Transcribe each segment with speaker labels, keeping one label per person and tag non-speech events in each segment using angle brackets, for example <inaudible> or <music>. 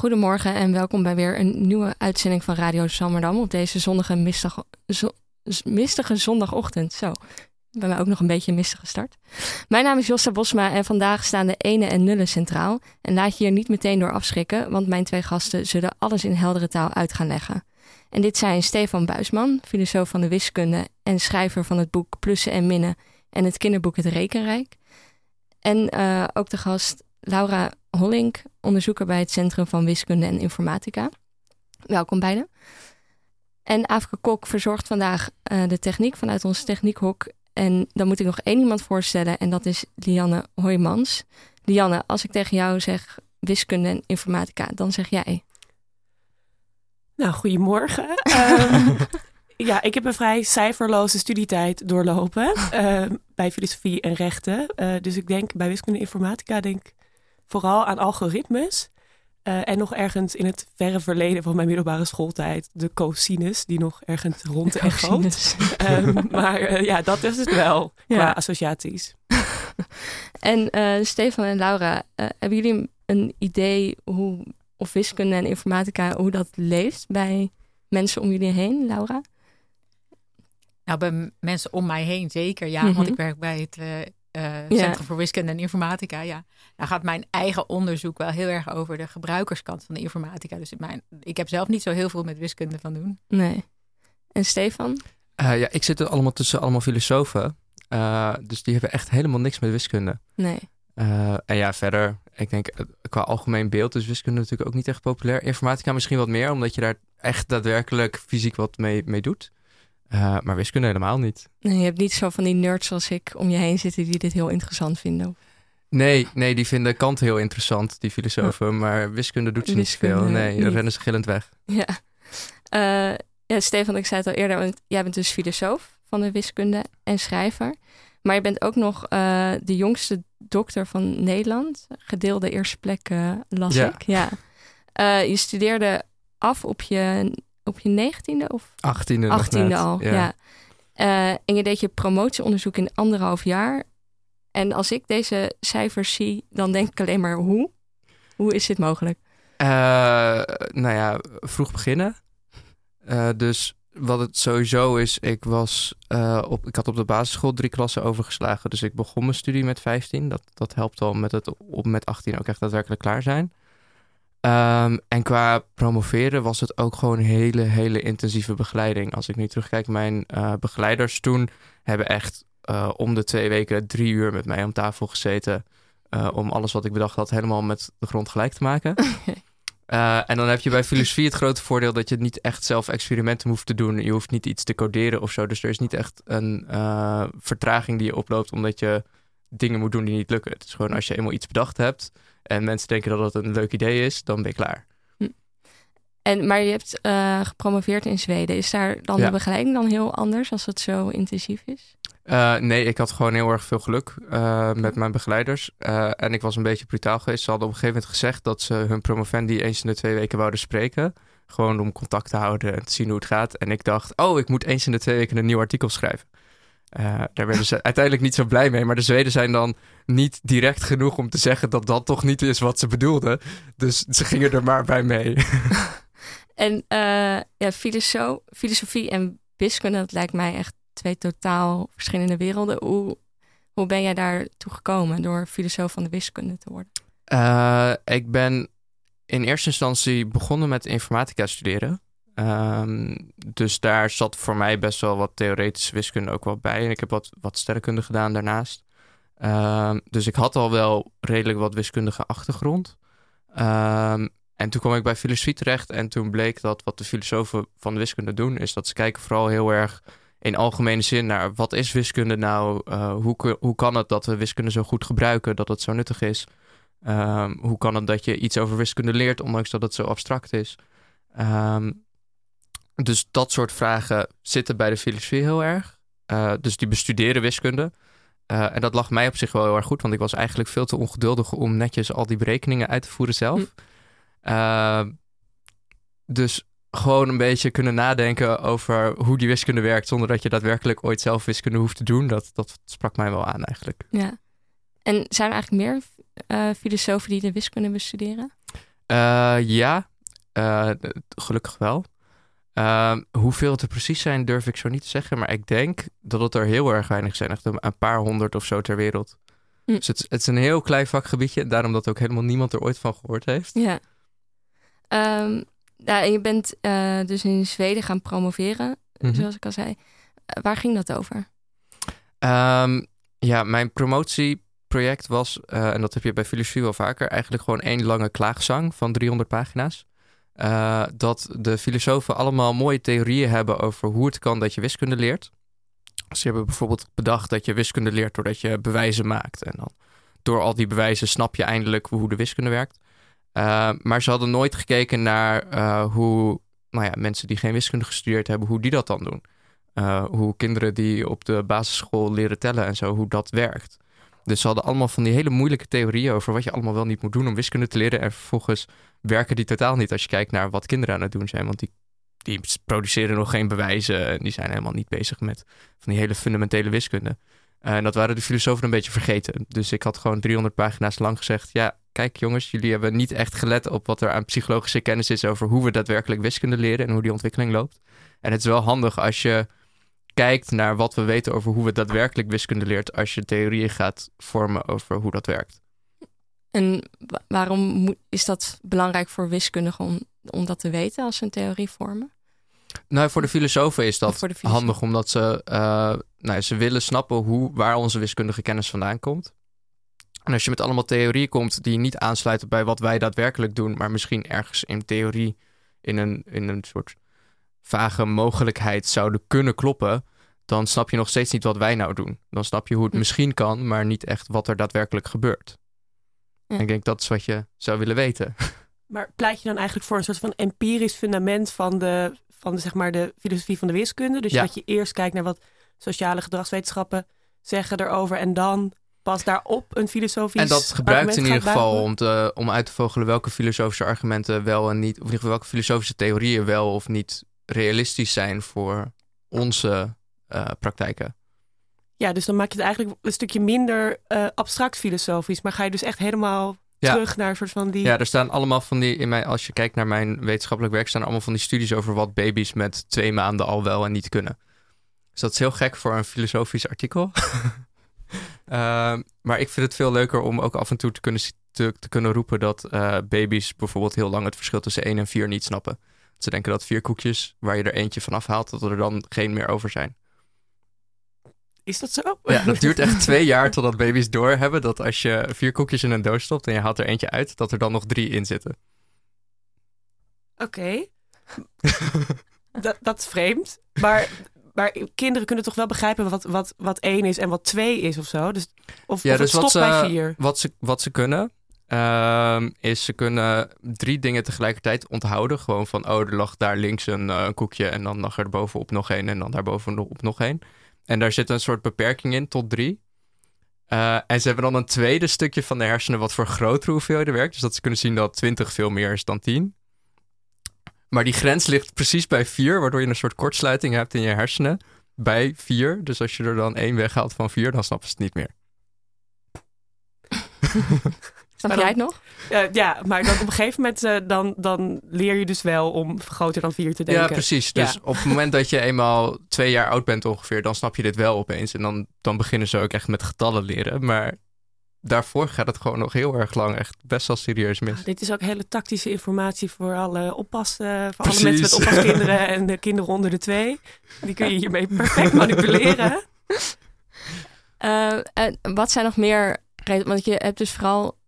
Speaker 1: Goedemorgen en welkom bij weer een nieuwe uitzending van Radio Swammerdam op deze zonnige, mistige, zo, mistige zondagochtend. Zo, bij mij ook nog een beetje een mistige start. Mijn naam is Josta Bosma en vandaag staan de ene en nullen centraal. En laat je hier niet meteen door afschrikken, want mijn twee gasten zullen alles in heldere taal uit gaan leggen. En dit zijn Stefan Buisman, filosoof van de wiskunde en schrijver van het boek Plussen en Minnen en het kinderboek Het Rekenrijk. En uh, ook de gast Laura Hollink, onderzoeker bij het Centrum van Wiskunde en Informatica. Welkom beiden. En Afke Kok verzorgt vandaag uh, de techniek vanuit ons techniekhok. En dan moet ik nog één iemand voorstellen en dat is Lianne Hoijmans. Lianne, als ik tegen jou zeg wiskunde en informatica, dan zeg jij...
Speaker 2: Nou, goedemorgen. um, <laughs> ja, ik heb een vrij cijferloze studietijd doorlopen uh, <laughs> bij filosofie en rechten. Uh, dus ik denk bij wiskunde en informatica denk vooral aan algoritmes. Uh, en nog ergens in het verre verleden van mijn middelbare schooltijd de cosinus, die nog ergens rond en groot. um, maar ja, dat is het wel ja. qua associaties. <laughs>
Speaker 1: en Stefan en Laura, hebben jullie een idee hoe, of wiskunde en informatica, hoe dat leeft bij mensen om jullie heen, Laura?
Speaker 3: Nou, bij mensen om mij heen zeker, ja. Mm -hmm. Want ik werk bij het uh, uh, Centrum ja. voor Wiskunde en Informatica, ja. Dan gaat mijn eigen onderzoek wel heel erg over de gebruikerskant van de informatica. Dus mijn, ik heb zelf niet zo heel veel met wiskunde van doen.
Speaker 1: Nee. En Stefan?
Speaker 4: Uh, ja, ik zit er allemaal tussen allemaal filosofen. dus die hebben echt helemaal niks met wiskunde.
Speaker 1: Nee.
Speaker 4: en ja, verder, ik denk qua algemeen beeld is wiskunde natuurlijk ook niet echt populair. Informatica misschien wat meer, omdat je daar echt daadwerkelijk fysiek wat mee, mee doet. Uh, maar wiskunde helemaal niet.
Speaker 1: Nee, je hebt niet zo van die nerds zoals ik om je heen zitten die dit heel interessant vinden.
Speaker 4: Nee, nee, die vinden Kant heel interessant, die filosofen. Oh. Maar wiskunde doet ze wiskunde, niet veel. Nee, dan rennen ze gillend weg.
Speaker 1: Ja. Uh, ja, Stefan, ik zei het al eerder, want jij bent dus filosoof van de wiskunde en schrijver. Maar je bent ook nog uh, de jongste dokter van Nederland. Gedeelde eerste plek uh, las
Speaker 4: ja.
Speaker 1: ik. Ja. je studeerde af op je op je negentiende of?
Speaker 4: Achttiende.
Speaker 1: Achttiende al, ja. ja. Uh, en je deed je promotieonderzoek in anderhalf jaar. En als ik deze cijfers zie, dan denk ik alleen maar hoe? Hoe is dit mogelijk?
Speaker 4: Uh, nou ja, vroeg beginnen. Uh, dus wat het sowieso is, ik, was, op, ik had op de basisschool drie klassen overgeslagen. Dus ik begon mijn studie met 15. Dat, dat helpt al met het op met 18 ook echt daadwerkelijk klaar zijn. Um, en qua promoveren was het ook gewoon hele, hele intensieve begeleiding. Als ik nu terugkijk, mijn uh, begeleiders toen hebben echt uh, om de twee weken drie uur met mij om tafel gezeten. Uh, om alles wat ik bedacht had helemaal met de grond gelijk te maken. <laughs> en dan heb je bij filosofie het grote voordeel dat je niet echt zelf experimenten hoeft te doen. Je hoeft niet iets te coderen of zo. Dus er is niet echt een vertraging die je oploopt omdat je dingen moet doen die niet lukken. Het is gewoon als je eenmaal iets bedacht hebt en mensen denken dat het een leuk idee is, dan ben je klaar.
Speaker 1: Hm. En, maar je hebt uh, gepromoveerd in Zweden. Is daar dan ja. de begeleiding dan heel anders als het zo intensief is?
Speaker 4: Uh, nee, ik had gewoon heel erg veel geluk uh, met mijn begeleiders. en ik was een beetje brutaal geweest. Ze hadden op een gegeven moment gezegd dat ze hun promovendi eens in de twee weken wouden spreken. Gewoon om contact te houden en te zien hoe het gaat. En ik dacht, oh, ik moet eens in de twee weken een nieuw artikel schrijven. Uh, daar werden ze <laughs> uiteindelijk niet zo blij mee. Maar de Zweden zijn dan niet direct genoeg om te zeggen dat dat toch niet is wat ze bedoelden. Dus ze gingen er maar bij mee. <laughs>
Speaker 1: en uh, ja, filoso filosofie en wiskunde, dat lijkt mij echt twee totaal verschillende werelden. Hoe, hoe ben jij daartoe gekomen door filosoof van de wiskunde te worden?
Speaker 4: Uh, ik ben in eerste instantie begonnen met informatica studeren. Um, dus daar zat voor mij best wel wat theoretische wiskunde ook wel bij. En ik heb wat, wat sterrenkunde gedaan daarnaast. Um, dus ik had al wel redelijk wat wiskundige achtergrond. Um, en toen kwam ik bij filosofie terecht. En toen bleek dat wat de filosofen van de wiskunde doen, is dat ze kijken vooral heel erg in algemene zin naar wat is wiskunde nou? Uh, hoe, hoe kan het dat we wiskunde zo goed gebruiken, dat het zo nuttig is? hoe kan het dat je iets over wiskunde leert, ondanks dat het zo abstract is? Dus dat soort vragen zitten bij de filosofie heel erg. Uh, dus die bestuderen wiskunde. Uh, en dat lag mij op zich wel heel erg goed, want ik was eigenlijk veel te ongeduldig om netjes al die berekeningen uit te voeren zelf. Hm. Uh, dus gewoon een beetje kunnen nadenken over hoe die wiskunde werkt, zonder dat je daadwerkelijk ooit zelf wiskunde hoeft te doen. Dat, dat sprak mij wel aan eigenlijk.
Speaker 1: Ja. En zijn er eigenlijk meer filosofen die de wiskunde bestuderen?
Speaker 4: ja, gelukkig wel. Ehm, hoeveel het er precies zijn, durf ik zo niet te zeggen. Maar ik denk dat het er heel erg weinig zijn. Echt een paar honderd of zo ter wereld. Hm. Dus het, het, is een heel klein vakgebiedje. Daarom dat ook helemaal niemand er ooit van gehoord heeft.
Speaker 1: Ja. Um, je bent uh, dus in Zweden gaan promoveren, mhm. zoals ik al zei. Uh, waar ging dat over?
Speaker 4: Um, ja, mijn promotieproject was, uh, en dat heb je bij filosofie wel vaker, eigenlijk gewoon één lange klaagzang van 300 pagina's. Uh, dat de filosofen allemaal mooie theorieën hebben over hoe het kan dat je wiskunde leert. Ze hebben bijvoorbeeld bedacht dat je wiskunde leert doordat je bewijzen maakt. En dan door al die bewijzen snap je eindelijk hoe de wiskunde werkt. Uh, maar ze hadden nooit gekeken naar uh, hoe nou ja, mensen die geen wiskunde gestudeerd hebben, hoe die dat dan doen. Hoe kinderen die op de basisschool leren tellen en zo, hoe dat werkt. Dus ze hadden allemaal van die hele moeilijke theorieën over wat je allemaal wel niet moet doen om wiskunde te leren. En vervolgens werken die totaal niet als je kijkt naar wat kinderen aan het doen zijn. Want die, die produceren nog geen bewijzen en die zijn helemaal niet bezig met van die hele fundamentele wiskunde. En dat waren de filosofen een beetje vergeten. Dus ik had gewoon 300 pagina's lang gezegd: Ja, kijk jongens, jullie hebben niet echt gelet op wat er aan psychologische kennis is over hoe we daadwerkelijk wiskunde leren en hoe die ontwikkeling loopt. En het is wel handig als je kijkt naar wat we weten over hoe we daadwerkelijk wiskunde leert, als je theorieën gaat vormen over hoe dat werkt.
Speaker 1: En waarom is dat belangrijk voor wiskundigen om, om dat te weten als ze een theorie vormen?
Speaker 4: Nou, voor de filosofen is dat handig, omdat ze, uh, nou, ze willen snappen hoe, waar onze wiskundige kennis vandaan komt. En als je met allemaal theorieën komt die niet aansluiten bij wat wij daadwerkelijk doen, maar misschien ergens in theorie in een, in een soort vage mogelijkheid zouden kunnen kloppen, dan snap je nog steeds niet wat wij nou doen. Dan snap je hoe het hm. misschien kan, maar niet echt wat er daadwerkelijk gebeurt. En ik denk dat is wat je zou willen weten. <laughs>
Speaker 2: Maar pleit je dan eigenlijk voor een soort van empirisch fundament van de, van de, zeg maar, de filosofie van de wiskunde? Dus dat je eerst kijkt naar wat sociale gedragswetenschappen zeggen erover en dan pas daarop een filosofisch
Speaker 4: En dat gebruikt in ieder geval om, te, om uit te vogelen welke filosofische argumenten wel en niet, of in ieder geval welke filosofische theorieën wel of niet realistisch zijn voor onze praktijken.
Speaker 2: Ja, dus dan maak je het eigenlijk een stukje minder uh, abstract filosofisch, maar ga je dus echt helemaal terug naar een soort van die.
Speaker 4: Ja, er staan allemaal van die in mijn, als je kijkt naar mijn wetenschappelijk werk, staan allemaal van die studies over wat baby's met twee maanden al wel en niet kunnen. Dus dat is heel gek voor een filosofisch artikel. uh, <laughs> maar ik vind het veel leuker om ook af en toe te kunnen, te, te kunnen roepen dat uh, baby's bijvoorbeeld heel lang het verschil tussen 1 en 4 niet snappen. Ze denken dat vier koekjes, waar je er eentje van afhaalt, dat er dan geen meer over zijn.
Speaker 2: Is dat zo?
Speaker 4: Ja, dat duurt echt twee jaar totdat baby's doorhebben dat als je vier koekjes in een doos stopt en je haalt er eentje uit, dat er dan nog drie in zitten.
Speaker 2: Oké. <laughs> dat, dat is vreemd. Maar, maar kinderen kunnen toch wel begrijpen wat, wat, wat één is en wat twee is of zo? Dus, of, ja, of dus wat ze, bij vier?
Speaker 4: Wat ze, wat ze kunnen, Um, is ze kunnen drie dingen tegelijkertijd onthouden. Gewoon van, oh, er lag daar links een, uh, een koekje en dan lag er bovenop nog één en dan daarbovenop nog één. En daar zit een soort beperking in tot drie. Uh, en ze hebben dan een tweede stukje van de hersenen wat voor grotere hoeveelheden werkt. Dus dat ze kunnen zien dat 20 veel meer is dan 10. Maar die grens ligt precies bij 4, waardoor je een soort kortsluiting hebt in je hersenen bij 4. Dus als je er dan één weghaalt van 4, dan snappen ze het niet meer. <laughs>
Speaker 1: Snap jij het nog?
Speaker 2: Uh, ja, maar dan op een gegeven moment uh, dan, dan leer je dus wel om groter dan vier te denken.
Speaker 4: Ja, precies. Dus op het moment dat je eenmaal twee jaar oud bent ongeveer, dan snap je dit wel opeens. En dan, dan beginnen ze ook echt met getallen leren. Maar daarvoor gaat het gewoon nog heel erg lang echt best wel serieus mis.
Speaker 2: dit is ook hele tactische informatie voor alle oppassen, voor alle mensen met oppaskinderen <laughs> en de kinderen onder de twee. Die kun je hiermee perfect manipuleren. <laughs>
Speaker 1: Uh, wat zijn nog meer want je hebt dus vooral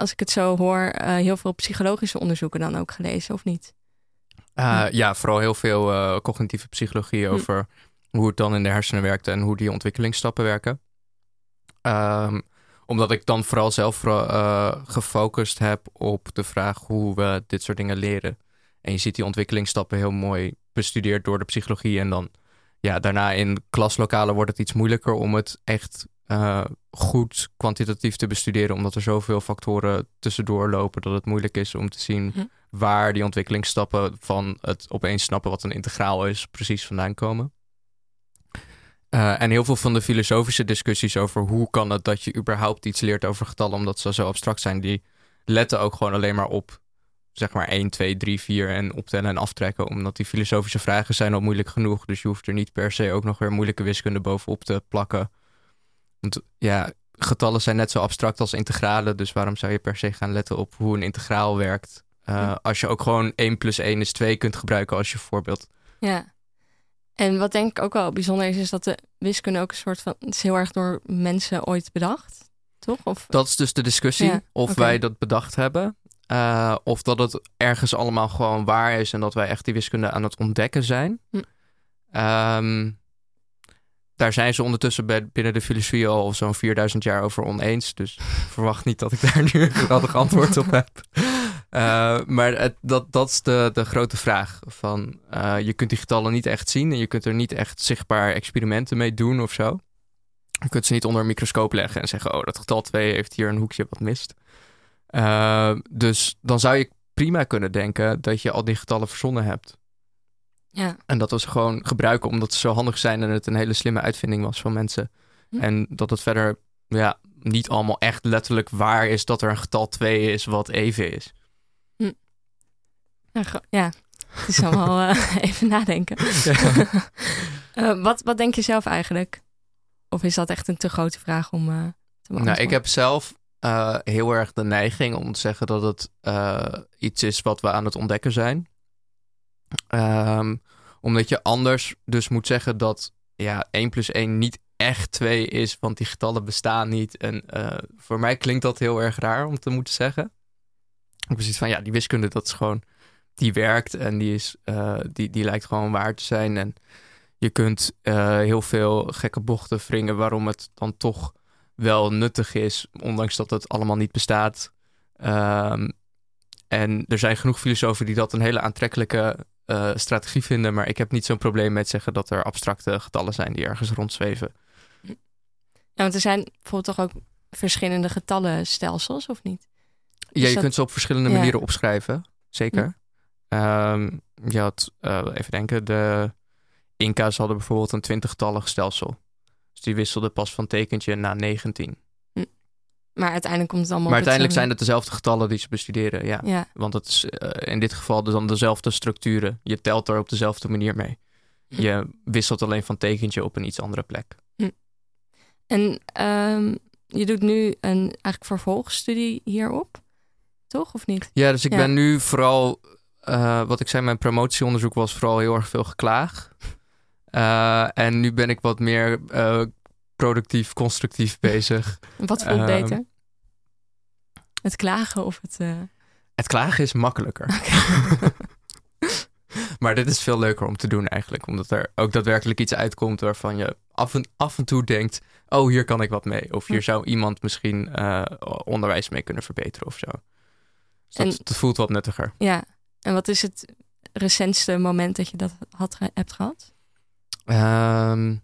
Speaker 1: als ik het zo hoor, uh, heel veel psychologische onderzoeken dan ook gelezen, of niet?
Speaker 4: Uh, ja, vooral heel veel uh, cognitieve psychologie hm. over hoe het dan in de hersenen werkt en hoe die ontwikkelingsstappen werken. Um, omdat ik dan vooral zelf gefocust heb op de vraag hoe we dit soort dingen leren. En je ziet die ontwikkelingsstappen heel mooi bestudeerd door de psychologie. En dan ja, daarna in klaslokalen wordt het iets moeilijker om het echt uh, goed kwantitatief te bestuderen, omdat er zoveel factoren tussendoor lopen dat het moeilijk is om te zien hm. waar die ontwikkelingsstappen van het opeens snappen wat een integraal is, precies vandaan komen. Uh, en heel veel van de filosofische discussies over hoe kan het dat je überhaupt iets leert over getallen, omdat ze zo abstract zijn, die letten ook gewoon alleen maar op zeg maar 1, 2, 3, 4 en optellen en aftrekken. Omdat die filosofische vragen zijn al moeilijk genoeg. Dus je hoeft er niet per se ook nog weer moeilijke wiskunde bovenop te plakken. Want ja, getallen zijn net zo abstract als integralen. Dus waarom zou je per se gaan letten op hoe een integraal werkt? Uh, als je ook gewoon 1 plus 1 is 2 kunt gebruiken als je voorbeeld.
Speaker 1: Ja. En wat denk ik ook wel bijzonder is, is dat de wiskunde ook een soort van... Het is heel erg door mensen ooit bedacht, toch? Of...
Speaker 4: Dat is dus de discussie, ja, of okay. wij dat bedacht hebben. Uh, of dat het ergens allemaal gewoon waar is en dat wij echt die wiskunde aan het ontdekken zijn. Hm. Um, daar zijn ze ondertussen bij, binnen de filosofie al zo'n 4000 jaar over oneens. Dus verwacht niet dat ik daar nu een geweldig antwoord op heb. Uh, maar dat, dat is de, de grote vraag. Van, uh, je kunt die getallen niet echt zien en je kunt er niet echt zichtbaar experimenten mee doen of zo. Je kunt ze niet onder een microscoop leggen en zeggen: Oh, dat getal 2 heeft hier een hoekje wat mist. Uh, dus dan zou je prima kunnen denken dat je al die getallen verzonnen hebt.
Speaker 1: Ja.
Speaker 4: En dat we ze gewoon gebruiken omdat ze zo handig zijn en het een hele slimme uitvinding was van mensen. Hm. En dat het verder ja, niet allemaal echt letterlijk waar is dat er een getal 2 is wat even is.
Speaker 1: Hm. Ja, het is allemaal uh, <laughs> even nadenken. uh, <laughs> wat, wat denk je zelf eigenlijk? Of is dat echt een te grote vraag om uh, te beantwoorden?
Speaker 4: Nou, ik heb zelf heel erg de neiging om te zeggen dat het iets is wat we aan het ontdekken zijn. Um, omdat je anders dus moet zeggen dat ja, 1 plus 1 niet echt 2 is, want die getallen bestaan niet. En uh, voor mij klinkt dat heel erg raar om te moeten zeggen. Ik precies van ja, die wiskunde, dat is gewoon, die werkt en die, is, uh, die, die lijkt gewoon waar te zijn. En je kunt uh, heel veel gekke bochten wringen waarom het dan toch wel nuttig is, ondanks dat het allemaal niet bestaat. Um, en er zijn genoeg filosofen die dat een hele aantrekkelijke uh, strategie vinden. Maar ik heb niet zo'n probleem met zeggen dat er abstracte getallen zijn die ergens rondzweven.
Speaker 1: Ja, want er zijn bijvoorbeeld toch ook verschillende getallenstelsels, of niet?
Speaker 4: Ja, je kunt ze op verschillende ja. manieren opschrijven. Zeker. Ja. Um, je had, uh, even denken, de Inca's hadden bijvoorbeeld een twintigtallig stelsel. Dus die wisselden pas van tekentje na 19.
Speaker 1: Maar uiteindelijk komt het allemaal.
Speaker 4: Maar uiteindelijk zijn het dezelfde getallen die ze bestuderen. Ja.
Speaker 1: ja.
Speaker 4: Want het is uh, in dit geval dus dan dezelfde structuren. Je telt er op dezelfde manier mee. Hm. Je wisselt alleen van tekentje op een iets andere plek.
Speaker 1: Hm. En um, je doet nu een eigenlijk vervolgstudie hierop, toch? Of niet?
Speaker 4: Ja, dus ik ja. ben nu vooral, uh, wat ik zei, mijn promotieonderzoek was vooral heel erg veel geklaag. Uh, <laughs> en nu ben ik wat meer productief, constructief bezig.
Speaker 1: Wat voelt um, beter? Het klagen of het... Uh...
Speaker 4: Het klagen is makkelijker. Okay. <laughs> maar dit is veel leuker om te doen eigenlijk. Omdat er ook daadwerkelijk iets uitkomt waarvan je af en, af en toe denkt... oh, hier kan ik wat mee. Of hier zou iemand misschien uh, onderwijs mee kunnen verbeteren of zo. Dus dat, en, dat, voelt wat nuttiger.
Speaker 1: Ja, en wat is het recentste moment dat je dat had, hebt gehad?
Speaker 4: Um,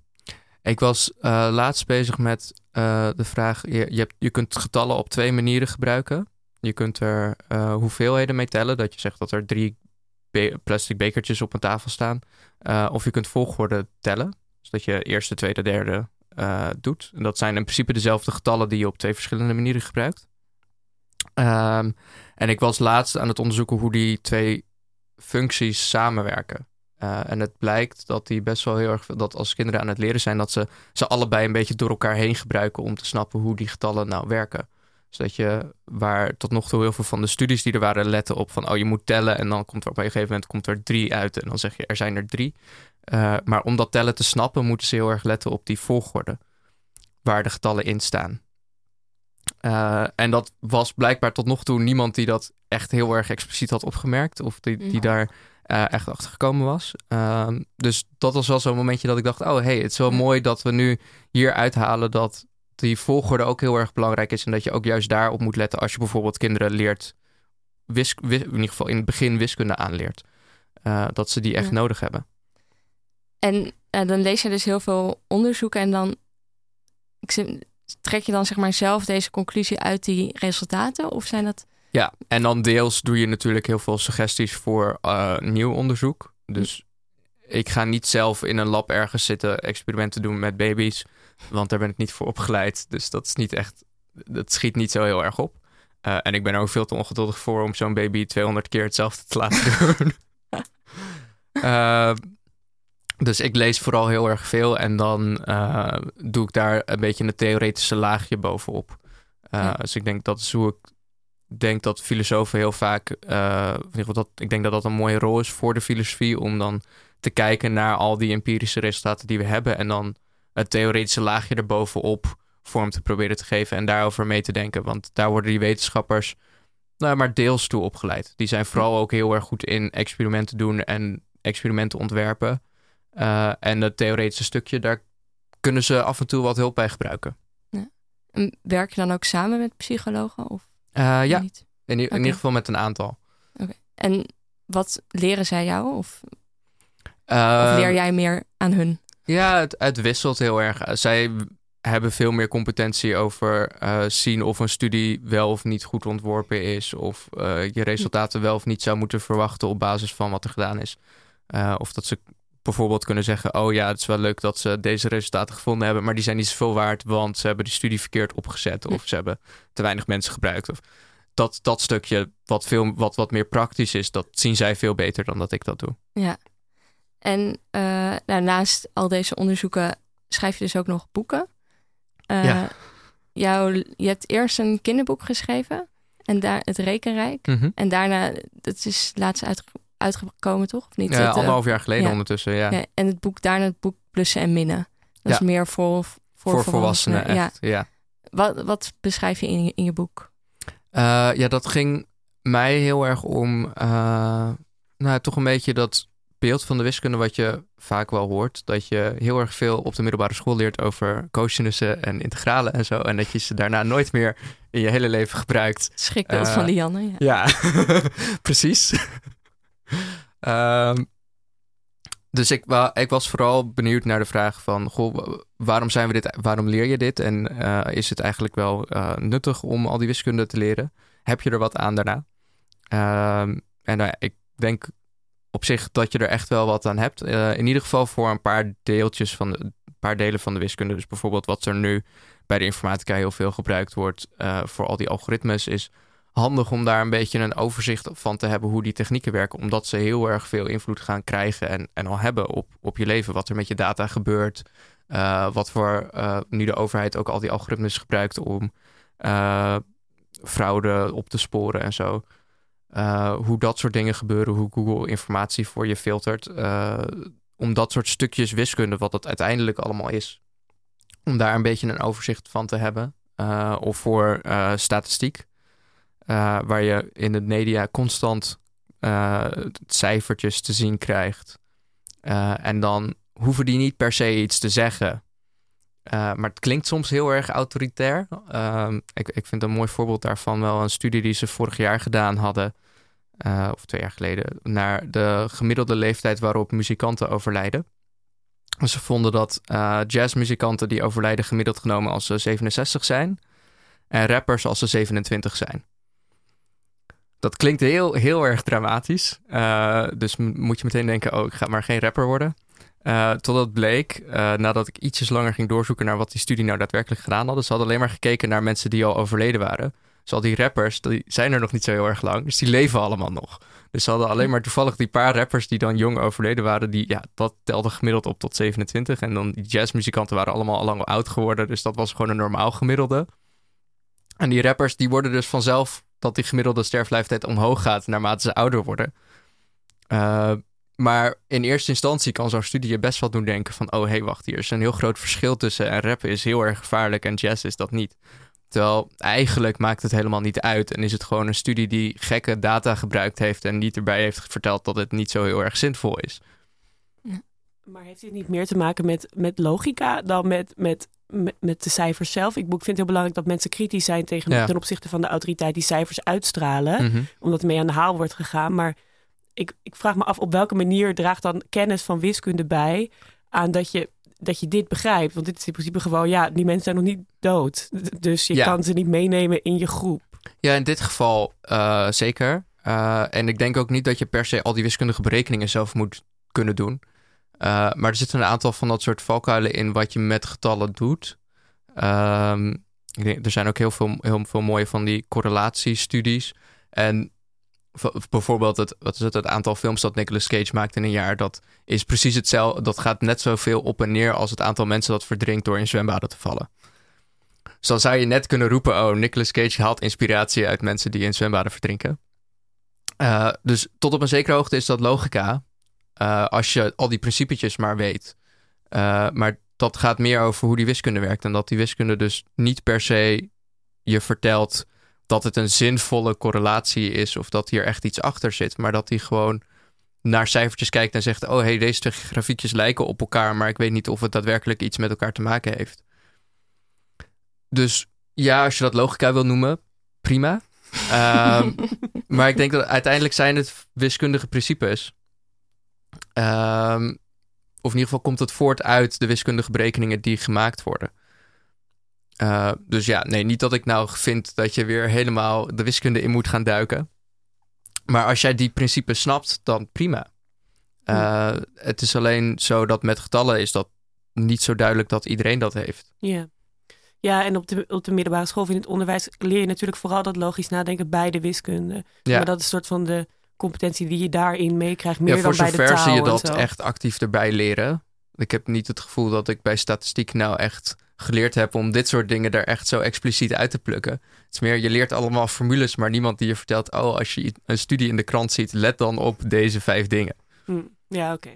Speaker 4: ik was uh, laatst bezig met uh, de vraag: je, je, kunt getallen op twee manieren gebruiken. Je kunt er uh, hoeveelheden mee tellen, dat je zegt dat er drie plastic bekertjes op een tafel staan. of je kunt volgorde tellen, dus dat je eerste, tweede, derde doet. En dat zijn in principe dezelfde getallen die je op twee verschillende manieren gebruikt. Um, en ik was laatst aan het onderzoeken hoe die twee functies samenwerken. Uh, en het blijkt dat die best wel heel erg dat als kinderen aan het leren zijn, dat ze ze allebei een beetje door elkaar heen gebruiken om te snappen hoe die getallen nou werken. Dus dat je, waar tot nog toe heel veel van de studies die er waren, letten op van, oh je moet tellen en dan komt er op een gegeven moment komt er drie uit en dan zeg je er zijn er drie. Uh, maar om dat tellen te snappen, moeten ze heel erg letten op die volgorde waar de getallen in staan. Uh, en dat was blijkbaar tot nog toe niemand die dat echt heel erg expliciet had opgemerkt of die, die daar uh, echt achtergekomen was. Uh, dus dat was wel zo'n momentje dat ik dacht: oh hey, het is wel ja. mooi dat we nu hier uithalen dat die volgorde ook heel erg belangrijk is. En dat je ook juist daarop moet letten als je bijvoorbeeld kinderen leert, wisk, wis, in ieder geval in het begin wiskunde aanleert. Uh, dat ze die echt ja. nodig hebben.
Speaker 1: En uh, dan lees je dus heel veel onderzoeken en dan ik, trek je dan zeg maar zelf deze conclusie uit die resultaten? Of zijn dat
Speaker 4: ja, en dan deels doe je natuurlijk heel veel suggesties voor uh, nieuw onderzoek. Dus ik ga niet zelf in een lab ergens zitten experimenten doen met baby's, want daar ben ik niet voor opgeleid. Dus dat is niet echt, dat schiet niet zo heel erg op. en ik ben er ook veel te ongeduldig voor om zo'n baby 200 keer hetzelfde te laten <laughs> doen. dus ik lees vooral heel erg veel en dan doe ik daar een beetje een theoretische laagje bovenop. Dus ik denk dat is hoe ik denk dat filosofen heel vaak, geval dat, ik denk dat dat een mooie rol is voor de filosofie om dan te kijken naar al die empirische resultaten die we hebben en dan het theoretische laagje erbovenop vorm te proberen te geven en daarover mee te denken. Want daar worden die wetenschappers nou, maar deels toe opgeleid. Die zijn vooral ook heel erg goed in experimenten doen en experimenten ontwerpen. Uh, en het theoretische stukje, daar kunnen ze af en toe wat hulp bij gebruiken.
Speaker 1: Ja. En werk je dan ook samen met psychologen? Of?
Speaker 4: Uh, ja, in, in, ieder geval met een aantal.
Speaker 1: Oké. En wat leren zij jou? Of, uh, of, leer jij meer aan hun?
Speaker 4: Ja, het, het wisselt heel erg. Zij hebben veel meer competentie over uh, zien of een studie wel of niet goed ontworpen is. Of je resultaten wel of niet zou moeten verwachten op basis van wat er gedaan is. of dat ze bijvoorbeeld kunnen zeggen: Oh ja, het is wel leuk dat ze deze resultaten gevonden hebben, maar die zijn niet zoveel waard, want ze hebben die studie verkeerd opgezet of ze hebben te weinig mensen gebruikt. Of dat, dat stukje wat, veel, wat, wat meer praktisch is, dat zien zij veel beter dan dat ik dat doe.
Speaker 1: Ja, en uh, nou, naast al deze onderzoeken schrijf je dus ook nog boeken. Uh, ja. Jou, je hebt eerst een kinderboek geschreven en daar het Rekenrijk. Mm En daarna, dat is laatst uit, uitgekomen, toch? Of niet?
Speaker 4: Ja, anderhalf jaar geleden ondertussen, ja. ja.
Speaker 1: En het boek daarna het boek Plussen en Minnen. Dat is meer voor, voor,
Speaker 4: voor volwassenen. echt, ja.
Speaker 1: Wat, wat beschrijf je in je, in je boek?
Speaker 4: Uh, ja, dat ging mij heel erg om, uh, nou, toch een beetje dat beeld van de wiskunde wat je vaak wel hoort. Dat je heel erg veel op de middelbare school leert over cosinussen en integralen en zo. En dat je ze daarna nooit meer in je hele leven gebruikt.
Speaker 1: Schrikbeeld uh, van Lianne, ja.
Speaker 4: Ja, <laughs> precies. Um, <laughs> dus ik, ik, was vooral benieuwd naar de vraag van, goh, waarom zijn we dit, waarom leer je dit? En uh, is het eigenlijk wel uh, nuttig om al die wiskunde te leren? Heb je er wat aan daarna? Um, en uh, ik denk op zich dat je er echt wel wat aan hebt. in ieder geval voor een paar deeltjes van de, een paar delen van de wiskunde. Dus bijvoorbeeld wat er nu bij de informatica heel veel gebruikt wordt voor al die algoritmes, is handig om daar een beetje een overzicht van te hebben hoe die technieken werken. Omdat ze heel erg veel invloed gaan krijgen en, en al hebben op, op je leven. Wat er met je data gebeurt. Uh, wat voor uh, nu de overheid ook al die algoritmes gebruikt om uh, fraude op te sporen en zo. hoe dat soort dingen gebeuren, hoe Google informatie voor je filtert. om dat soort stukjes wiskunde, wat het uiteindelijk allemaal is. Om daar een beetje een overzicht van te hebben. of voor statistiek. Uh, waar je in de media constant uh, cijfertjes te zien krijgt. Uh, en dan hoeven die niet per se iets te zeggen. maar het klinkt soms heel erg autoritair. Ehm, ik, ik vind een mooi voorbeeld daarvan wel een studie die ze vorig jaar gedaan hadden. of twee jaar geleden. Naar de gemiddelde leeftijd waarop muzikanten overlijden. Ze vonden dat jazzmuzikanten die overlijden gemiddeld genomen als ze 67 zijn. En rappers als ze 27 zijn. Dat klinkt heel, heel erg dramatisch. Uh, dus moet je meteen denken, oh, ik ga maar geen rapper worden. Uh, totdat bleek, uh, nadat ik ietsjes langer ging doorzoeken naar wat die studie nou daadwerkelijk gedaan hadden. Ze hadden alleen maar gekeken naar mensen die al overleden waren. Dus al die rappers, die zijn er nog niet zo heel erg lang. Dus die leven allemaal nog. Dus ze hadden alleen maar toevallig die paar rappers die dan jong overleden waren. Die, ja, dat telde gemiddeld op tot 27. En dan die jazzmuzikanten waren allemaal al lang oud geworden. Dus dat was gewoon een normaal gemiddelde. En die rappers, die worden dus vanzelf dat die gemiddelde sterfleeftijd omhoog gaat naarmate ze ouder worden. Uh, maar in eerste instantie kan zo'n studie je best wel doen denken van... oh, hé, hey, wacht, hier is een heel groot verschil tussen... en rappen is heel erg gevaarlijk en jazz is dat niet. Terwijl eigenlijk maakt het helemaal niet uit... en is het gewoon een studie die gekke data gebruikt heeft... en niet erbij heeft verteld dat het niet zo heel erg zinvol is.
Speaker 2: Maar heeft dit niet meer te maken met, met logica dan met, met met, met de cijfers zelf. Ik vind het heel belangrijk dat mensen kritisch zijn tegen, ten opzichte van de autoriteit die cijfers uitstralen. Mhm. Omdat er mee aan de haal wordt gegaan. Maar ik, ik vraag me af op welke manier draagt dan kennis van wiskunde bij aan dat je, dat je dit begrijpt. Want dit is in principe gewoon, ja, die mensen zijn nog niet dood. Dus je kan ze niet meenemen in je groep.
Speaker 4: Ja, in dit geval uh, zeker. Uh, en ik denk ook niet dat je per se al die wiskundige berekeningen zelf moet kunnen doen. Uh, maar er zitten een aantal van dat soort valkuilen in wat je met getallen doet. Um, ik denk, er zijn ook heel veel, heel veel mooie van die correlatiestudies. En bijvoorbeeld het, wat is het, het aantal films dat Nicolas Cage maakt in een jaar, dat is precies hetzelfde. Dat gaat net zoveel op en neer als het aantal mensen dat verdrinkt door in zwembaden te vallen. Dus dan zou je net kunnen roepen, oh, Nicolas Cage haalt inspiratie uit mensen die in zwembaden verdrinken. Uh, dus tot op een zekere hoogte is dat logica, uh, als je al die principetjes maar weet. Uh, maar dat gaat meer over hoe die wiskunde werkt. En dat die wiskunde dus niet per se je vertelt dat het een zinvolle correlatie is of dat hier echt iets achter zit. Maar dat hij gewoon naar cijfertjes kijkt en zegt: Oh, hey, deze twee grafiekjes lijken op elkaar, maar ik weet niet of het daadwerkelijk iets met elkaar te maken heeft. Dus ja, als je dat logica wil noemen, prima. um, <laughs> maar ik denk dat uiteindelijk zijn het wiskundige principes. Um, of in ieder geval komt het voort uit de wiskundige berekeningen die gemaakt worden. Uh, dus ja, nee, niet dat ik nou vind dat je weer helemaal de wiskunde in moet gaan duiken. Maar als jij die principes snapt, dan prima. Uh, het is alleen zo dat met getallen is dat niet zo duidelijk dat iedereen dat heeft.
Speaker 2: Ja. Ja, en op de, op de middelbare school in het onderwijs leer je natuurlijk vooral dat logisch nadenken bij de wiskunde. Ja. Maar dat is een soort van de competentie die je daarin meekrijgt, meer ja, dan bij de taal.
Speaker 4: Voor zover zie je dat echt actief erbij leren. Ik heb niet het gevoel dat ik bij statistiek nou echt geleerd heb om dit soort dingen er echt zo expliciet uit te plukken. Het is meer, je leert allemaal formules, maar niemand die je vertelt, oh, als je een studie in de krant ziet, let dan op deze vijf dingen.
Speaker 2: Hm, ja, oké.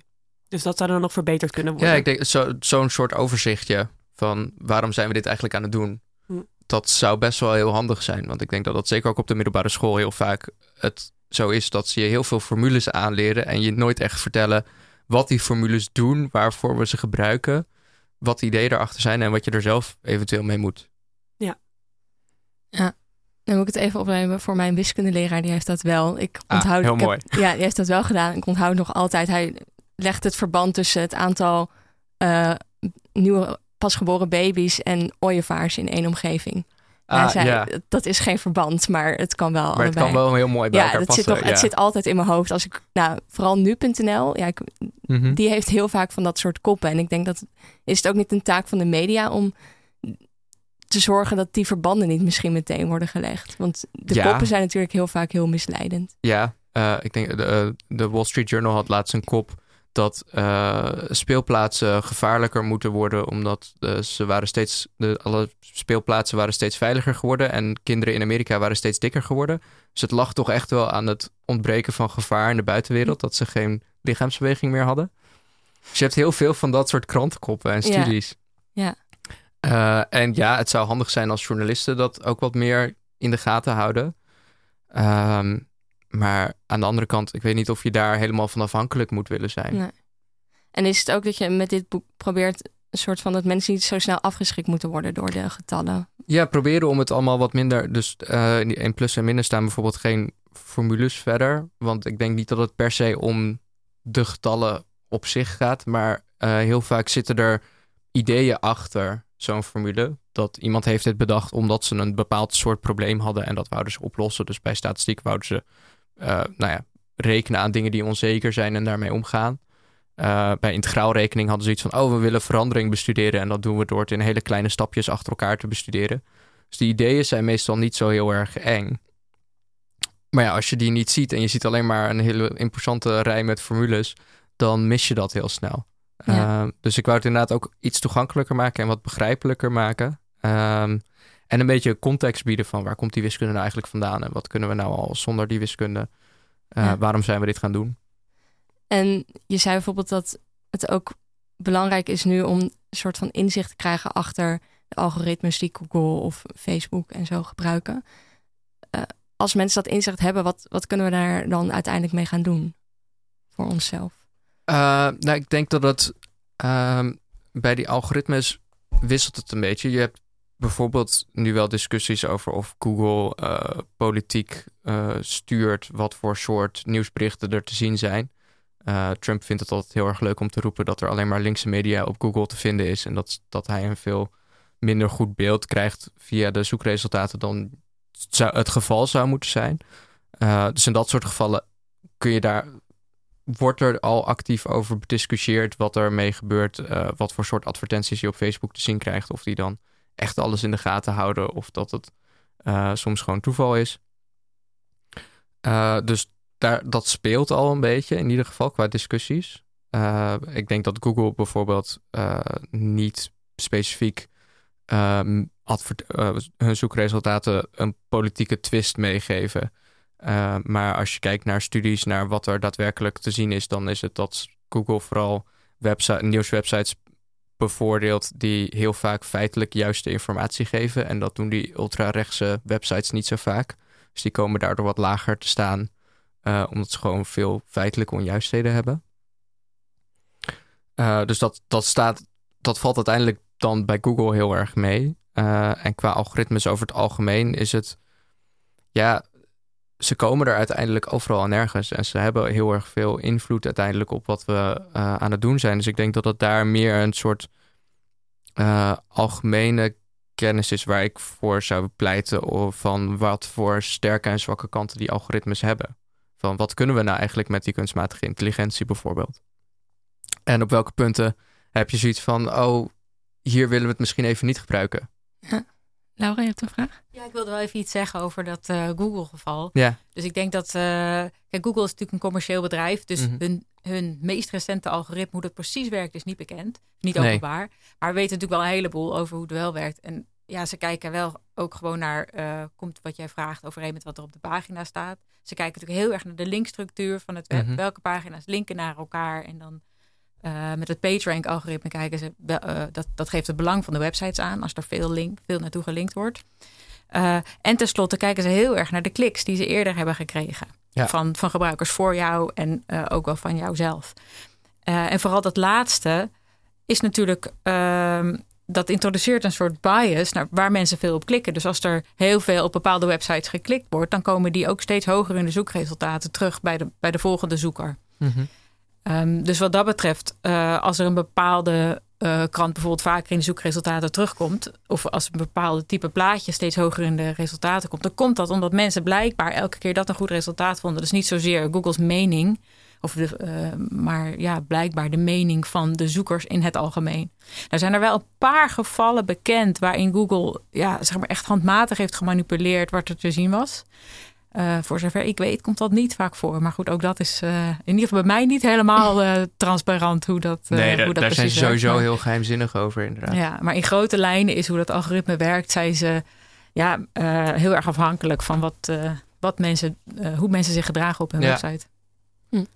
Speaker 2: Dus dat zou dan nog verbeterd kunnen worden.
Speaker 4: Ja, ik denk zo'n zo soort overzichtje van waarom zijn we dit eigenlijk aan het doen. Hm. Dat zou best wel heel handig zijn. Want ik denk dat dat zeker ook op de middelbare school heel vaak het zo is dat ze je heel veel formules aanleren en je nooit echt vertellen wat die formules doen, waarvoor we ze gebruiken, wat de ideeën erachter zijn en wat je er zelf eventueel mee moet.
Speaker 2: Ja.
Speaker 1: Ja. Dan moet ik het even opnemen voor mijn wiskundeleraar. Die heeft dat wel. Ik
Speaker 4: ah, onthoud. heel
Speaker 1: ik
Speaker 4: mooi.
Speaker 1: ja, die heeft dat wel gedaan. Ik onthoud nog altijd. Hij legt het verband tussen het aantal uh, nieuwe pasgeboren baby's en ooievaars in één omgeving. Ah, zei, ja. dat is geen verband, maar het kan wel.
Speaker 4: Maar het kan wel heel mooi bij
Speaker 1: ja,
Speaker 4: elkaar passen.
Speaker 1: Zit toch, Het zit altijd in mijn hoofd. Als ik, nou, vooral nu.nl, ja, ik, mhm. die heeft heel vaak van dat soort koppen. En ik denk dat is het ook niet een taak van de media om te zorgen dat die verbanden niet misschien meteen worden gelegd. Want de koppen zijn natuurlijk heel vaak heel misleidend.
Speaker 4: Ja, uh, ik denk de, eh, de Wall Street Journal had laatst een kop dat uh, speelplaatsen gevaarlijker moeten worden, omdat uh, ze waren steeds, de, alle speelplaatsen waren steeds veiliger geworden en kinderen in Amerika waren steeds dikker geworden. Dus het lag toch echt wel aan het ontbreken van gevaar in de buitenwereld, dat ze geen lichaamsbeweging meer hadden. Dus je hebt heel veel van dat soort krantenkoppen en studies.
Speaker 1: Ja.
Speaker 4: ja. Uh, en ja, het zou handig zijn als journalisten dat ook wat meer in de gaten houden. Um, maar aan de andere kant, ik weet niet of je daar helemaal van afhankelijk moet willen zijn. Nee.
Speaker 1: En is het ook dat je met dit boek probeert een soort van dat mensen niet zo snel afgeschikt moeten worden door de getallen?
Speaker 4: Ja, proberen om het allemaal wat minder. Dus uh, in plus en minus staan bijvoorbeeld geen formules verder. Want ik denk niet dat het per se om de getallen op zich gaat. Maar uh, heel vaak zitten er ideeën achter zo'n formule. Dat iemand heeft dit bedacht omdat ze een bepaald soort probleem hadden en dat wouden ze oplossen. Dus bij statistiek wouden ze nou ja, rekenen aan dingen die onzeker zijn en daarmee omgaan. Uh, bij integraalrekening hadden ze iets van, oh, we willen verandering bestuderen. En dat doen we door het in hele kleine stapjes achter elkaar te bestuderen. Dus die ideeën zijn meestal niet zo heel erg eng. Maar ja, als je die niet ziet en je ziet alleen maar een hele imposante rij met formules, dan mis je dat heel snel. Ja. Uh, dus ik wou het inderdaad ook iets toegankelijker maken en wat begrijpelijker maken. Um, en een beetje context bieden van waar komt die wiskunde nou eigenlijk vandaan en wat kunnen we nou al zonder die wiskunde? Uh, Waarom zijn we dit gaan doen?
Speaker 1: En je zei bijvoorbeeld dat het ook belangrijk is nu om een soort van inzicht te krijgen achter de algoritmes die Google of Facebook en zo gebruiken. Uh, als mensen dat inzicht hebben, wat, wat kunnen we daar dan uiteindelijk mee gaan doen voor onszelf?
Speaker 4: Uh, nou, ik denk dat het uh, bij die algoritmes wisselt het een beetje. Je hebt bijvoorbeeld nu wel discussies over of Google uh, politiek uh, stuurt wat voor soort nieuwsberichten er te zien zijn. Uh, Trump vindt het altijd heel erg leuk om te roepen dat er alleen maar linkse media op Google te vinden is. En dat, dat hij een veel minder goed beeld krijgt via de zoekresultaten dan zou het geval zou moeten zijn. dus in dat soort gevallen kun je daar. Wordt er al actief over bediscussieerd wat er mee gebeurt? wat voor soort advertenties je op Facebook te zien krijgt? Of die dan echt alles in de gaten houden of dat het soms gewoon toeval is. dus daar, dat speelt al een beetje, in ieder geval qua discussies. ik denk dat Google bijvoorbeeld niet specifiek uh, hun zoekresultaten een politieke twist meegeven. Maar als je kijkt naar studies, naar wat er daadwerkelijk te zien is, dan is het dat Google vooral website, nieuwswebsites bevoordeelt die heel vaak feitelijk juiste informatie geven. En dat doen die ultra-rechtse websites niet zo vaak. Dus die komen daardoor wat lager te staan, uh, omdat ze gewoon veel feitelijke onjuistheden hebben. Uh, dus dat, dat, staat, dat valt uiteindelijk dan bij Google heel erg mee. Uh, en qua algoritmes over het algemeen is het, ja, ze komen er uiteindelijk overal en nergens. En ze hebben heel erg veel invloed uiteindelijk op wat we uh, aan het doen zijn. Dus ik denk dat het daar meer een soort uh, algemene kennis is waar ik voor zou pleiten. Of van wat voor sterke en zwakke kanten die algoritmes hebben. Van wat kunnen we nou eigenlijk met die kunstmatige intelligentie bijvoorbeeld? En op welke punten heb je zoiets van, oh, hier willen we het misschien even niet gebruiken.
Speaker 1: Ja. Laura, je hebt een vraag?
Speaker 3: Ja, ik wilde wel even iets zeggen over dat uh, Google-geval.
Speaker 4: Ja.
Speaker 3: Dus ik denk dat... Uh, kijk, Google is natuurlijk een commercieel bedrijf. Dus mm -hmm. hun, hun meest recente algoritme, hoe dat precies werkt, is niet bekend. Niet
Speaker 4: Nee.
Speaker 3: openbaar. Maar we weten natuurlijk wel een heleboel over hoe het wel werkt. En ja, ze kijken wel ook gewoon naar... Uh, komt wat jij vraagt overeen met wat er op de pagina staat. Ze kijken natuurlijk heel erg naar de linkstructuur van het web.
Speaker 4: Mhm.
Speaker 3: Welke pagina's linken naar elkaar en dan... Uh, met het PageRank-algoritme kijken ze, uh, dat, dat geeft het belang van de websites aan als er veel, link, veel naartoe gelinkt wordt. Uh, en tenslotte kijken ze heel erg naar de kliks die ze eerder hebben gekregen
Speaker 4: ja.
Speaker 3: van, van gebruikers voor jou en ook wel van jouzelf. en vooral dat laatste is natuurlijk, ehm, dat introduceert een soort bias naar waar mensen veel op klikken. Dus als er heel veel op bepaalde websites geklikt wordt, dan komen die ook steeds hoger in de zoekresultaten terug bij de, bij de volgende zoeker.
Speaker 4: Mm -hmm.
Speaker 3: Um, dus wat dat betreft, uh, als er een bepaalde uh, krant bijvoorbeeld vaker in de zoekresultaten terugkomt, of als een bepaalde type plaatje steeds hoger in de resultaten komt, dan komt dat omdat mensen blijkbaar elke keer dat een goed resultaat vonden. Dus niet zozeer Google's mening, of de, uh, maar ja, blijkbaar de mening van de zoekers in het algemeen. Er zijn er wel een paar gevallen bekend waarin Google ja, zeg maar echt handmatig heeft gemanipuleerd wat er te zien was. Uh, voor zover ik weet komt dat niet vaak voor. Maar goed, ook dat is uh, in ieder geval bij mij niet helemaal uh, transparant hoe dat
Speaker 4: Nee,
Speaker 3: hoe dat
Speaker 4: daar zijn ze sowieso
Speaker 3: Maar-
Speaker 4: heel geheimzinnig over inderdaad.
Speaker 3: Ja, maar in grote lijnen is hoe dat algoritme werkt, zijn ze ja, heel erg afhankelijk van wat, wat mensen, hoe mensen zich gedragen op hun
Speaker 4: Ja.
Speaker 3: website.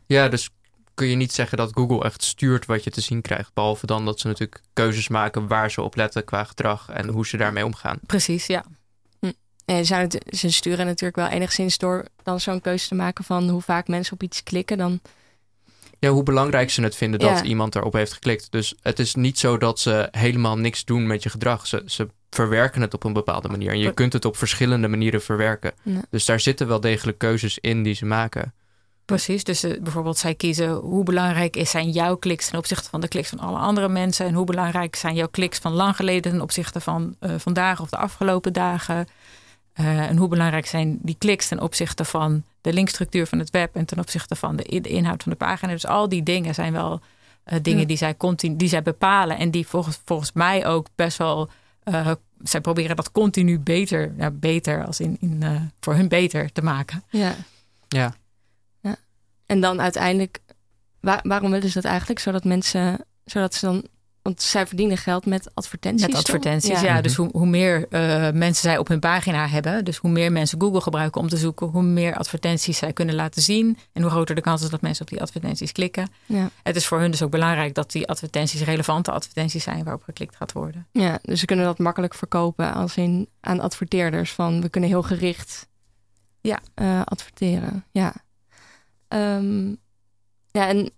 Speaker 4: Ja, dus kun je niet zeggen dat Google echt stuurt wat je te zien krijgt. Behalve dan dat ze natuurlijk keuzes maken waar ze op letten qua gedrag en hoe ze daarmee omgaan.
Speaker 3: Precies, ja.
Speaker 1: En het, ze sturen natuurlijk wel enigszins door dan zo'n keuze te maken van hoe vaak mensen op iets klikken. Dan,
Speaker 4: Ja, hoe belangrijk ze het vinden dat
Speaker 1: Ja.
Speaker 4: iemand erop heeft geklikt. Dus het is niet zo dat ze helemaal niks doen met je gedrag. Ze, ze verwerken het op een bepaalde manier. En je kunt het op verschillende manieren verwerken.
Speaker 1: Ja.
Speaker 4: Dus daar zitten wel degelijk keuzes in die ze maken.
Speaker 3: Precies, dus eh, bijvoorbeeld zij kiezen hoe belangrijk is zijn jouw kliks ten opzichte van de kliks van alle andere mensen. En hoe belangrijk zijn jouw kliks van lang geleden ten opzichte van eh, vandaag of de afgelopen dagen. Eh, en hoe belangrijk zijn die kliks ten opzichte van de linkstructuur van het web en ten opzichte van de, inhoud van de pagina. Dus al die dingen zijn wel eh, dingen
Speaker 1: Ja.
Speaker 3: die, zij continu, die zij bepalen en die volgens, volgens mij ook best wel. eh, zij proberen dat continu beter, ja, beter als in, in eh, voor hun beter te maken.
Speaker 1: ja.
Speaker 4: Ja.
Speaker 1: ja. En dan uiteindelijk, waar- waarom willen ze dat eigenlijk? Zodat mensen, zodat ze dan, want zij verdienen geld met advertenties.
Speaker 3: Met
Speaker 1: toch?
Speaker 3: advertenties, ja.
Speaker 4: Mhm.
Speaker 3: Dus hoe, hoe meer eh, mensen zij op hun pagina hebben, dus hoe meer mensen Google gebruiken om te zoeken, hoe meer advertenties zij kunnen laten zien en hoe groter de kans is dat mensen op die advertenties klikken.
Speaker 1: Ja.
Speaker 3: Het is voor hun dus ook belangrijk dat die advertenties relevante advertenties zijn waarop geklikt gaat worden.
Speaker 1: Ja, dus ze kunnen dat makkelijk verkopen als in aan adverteerders van we kunnen heel gericht
Speaker 3: Ja.
Speaker 1: eh, adverteren. Ja. Ehm, ja, en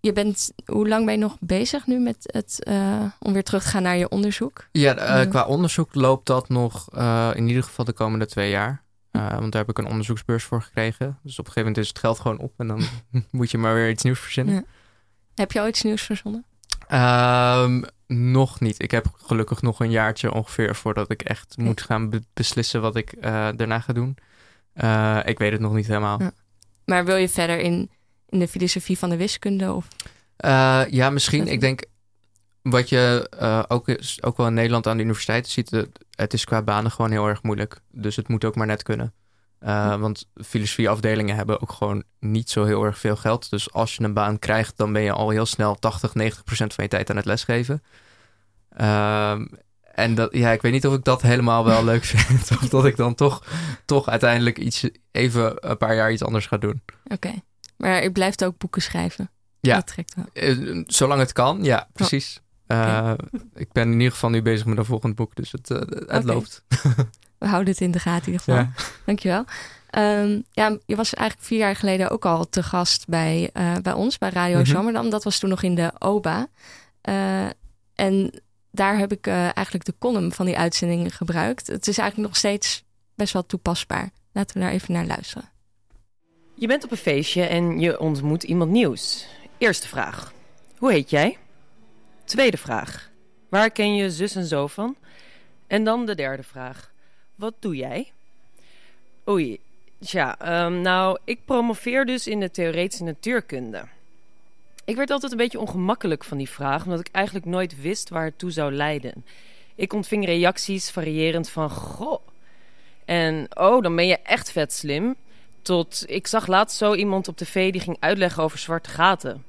Speaker 1: je bent, hoe lang ben je nog bezig nu met het, eh, om weer terug te gaan naar je onderzoek?
Speaker 4: Ja, eh, qua onderzoek loopt dat nog eh, in ieder geval de komende twee jaar. Eh, want daar heb ik een onderzoeksbeurs voor gekregen. Dus op een gegeven moment is het geld gewoon op. En dan <laughs> moet je maar weer iets nieuws verzinnen.
Speaker 1: Ja. Heb je al iets nieuws verzonnen?
Speaker 4: Ehm, nog niet. Ik heb gelukkig nog een jaartje ongeveer voordat ik echt moet gaan be- beslissen wat ik daarna ga doen. Ik weet het nog niet helemaal.
Speaker 1: Ja. Maar wil je verder in, in de filosofie van de wiskunde? Of?
Speaker 4: Eh, ja, misschien. Ik denk wat je uh, ook, is, ook wel in Nederland aan de universiteiten ziet, het is qua banen gewoon heel erg moeilijk. Dus het moet ook maar net kunnen. Uh, want filosofieafdelingen hebben ook gewoon niet zo heel erg veel geld. Dus als je een baan krijgt, dan ben je al heel snel 80, 90 procent van je tijd aan het lesgeven. Uh, en dat, ja, ik weet niet of ik dat helemaal wel leuk <laughs> vind. Of dat ik dan toch, toch uiteindelijk iets, even een paar jaar iets anders ga doen.
Speaker 1: Oké, maar je blijft ook boeken schrijven.
Speaker 4: Ja,
Speaker 1: dat trekt wel.
Speaker 4: Uh, zolang het kan, ja, precies. Uh, ik ben in ieder geval nu bezig met een volgend boek, dus het, uh, het okay. loopt.
Speaker 1: We houden het in de gaten in ieder geval. Ja. Dankjewel. Um, ja, je was eigenlijk vier jaar geleden ook al te gast bij, uh, bij ons, bij Radio mm -hmm. Zomerdam. Dat was toen nog in de OBA. en daar heb ik eigenlijk de column van die uitzendingen gebruikt. Het is eigenlijk nog steeds best wel toepasbaar. Laten we daar even naar luisteren.
Speaker 5: Je bent op een feestje en je ontmoet iemand nieuws. Eerste vraag. Hoe heet jij? Tweede vraag. Waar ken je zus en zo van? En dan de derde vraag. Wat doe jij? Oei, tja, um, nou, ik promoveer dus in de theoretische natuurkunde. Ik werd altijd een beetje ongemakkelijk van die vraag, omdat ik eigenlijk nooit wist waar het toe zou leiden. Ik ontving reacties variërend van goh. En oh, dan ben je echt vet slim. Tot ik zag laatst zo iemand op tv die ging uitleggen over zwarte gaten.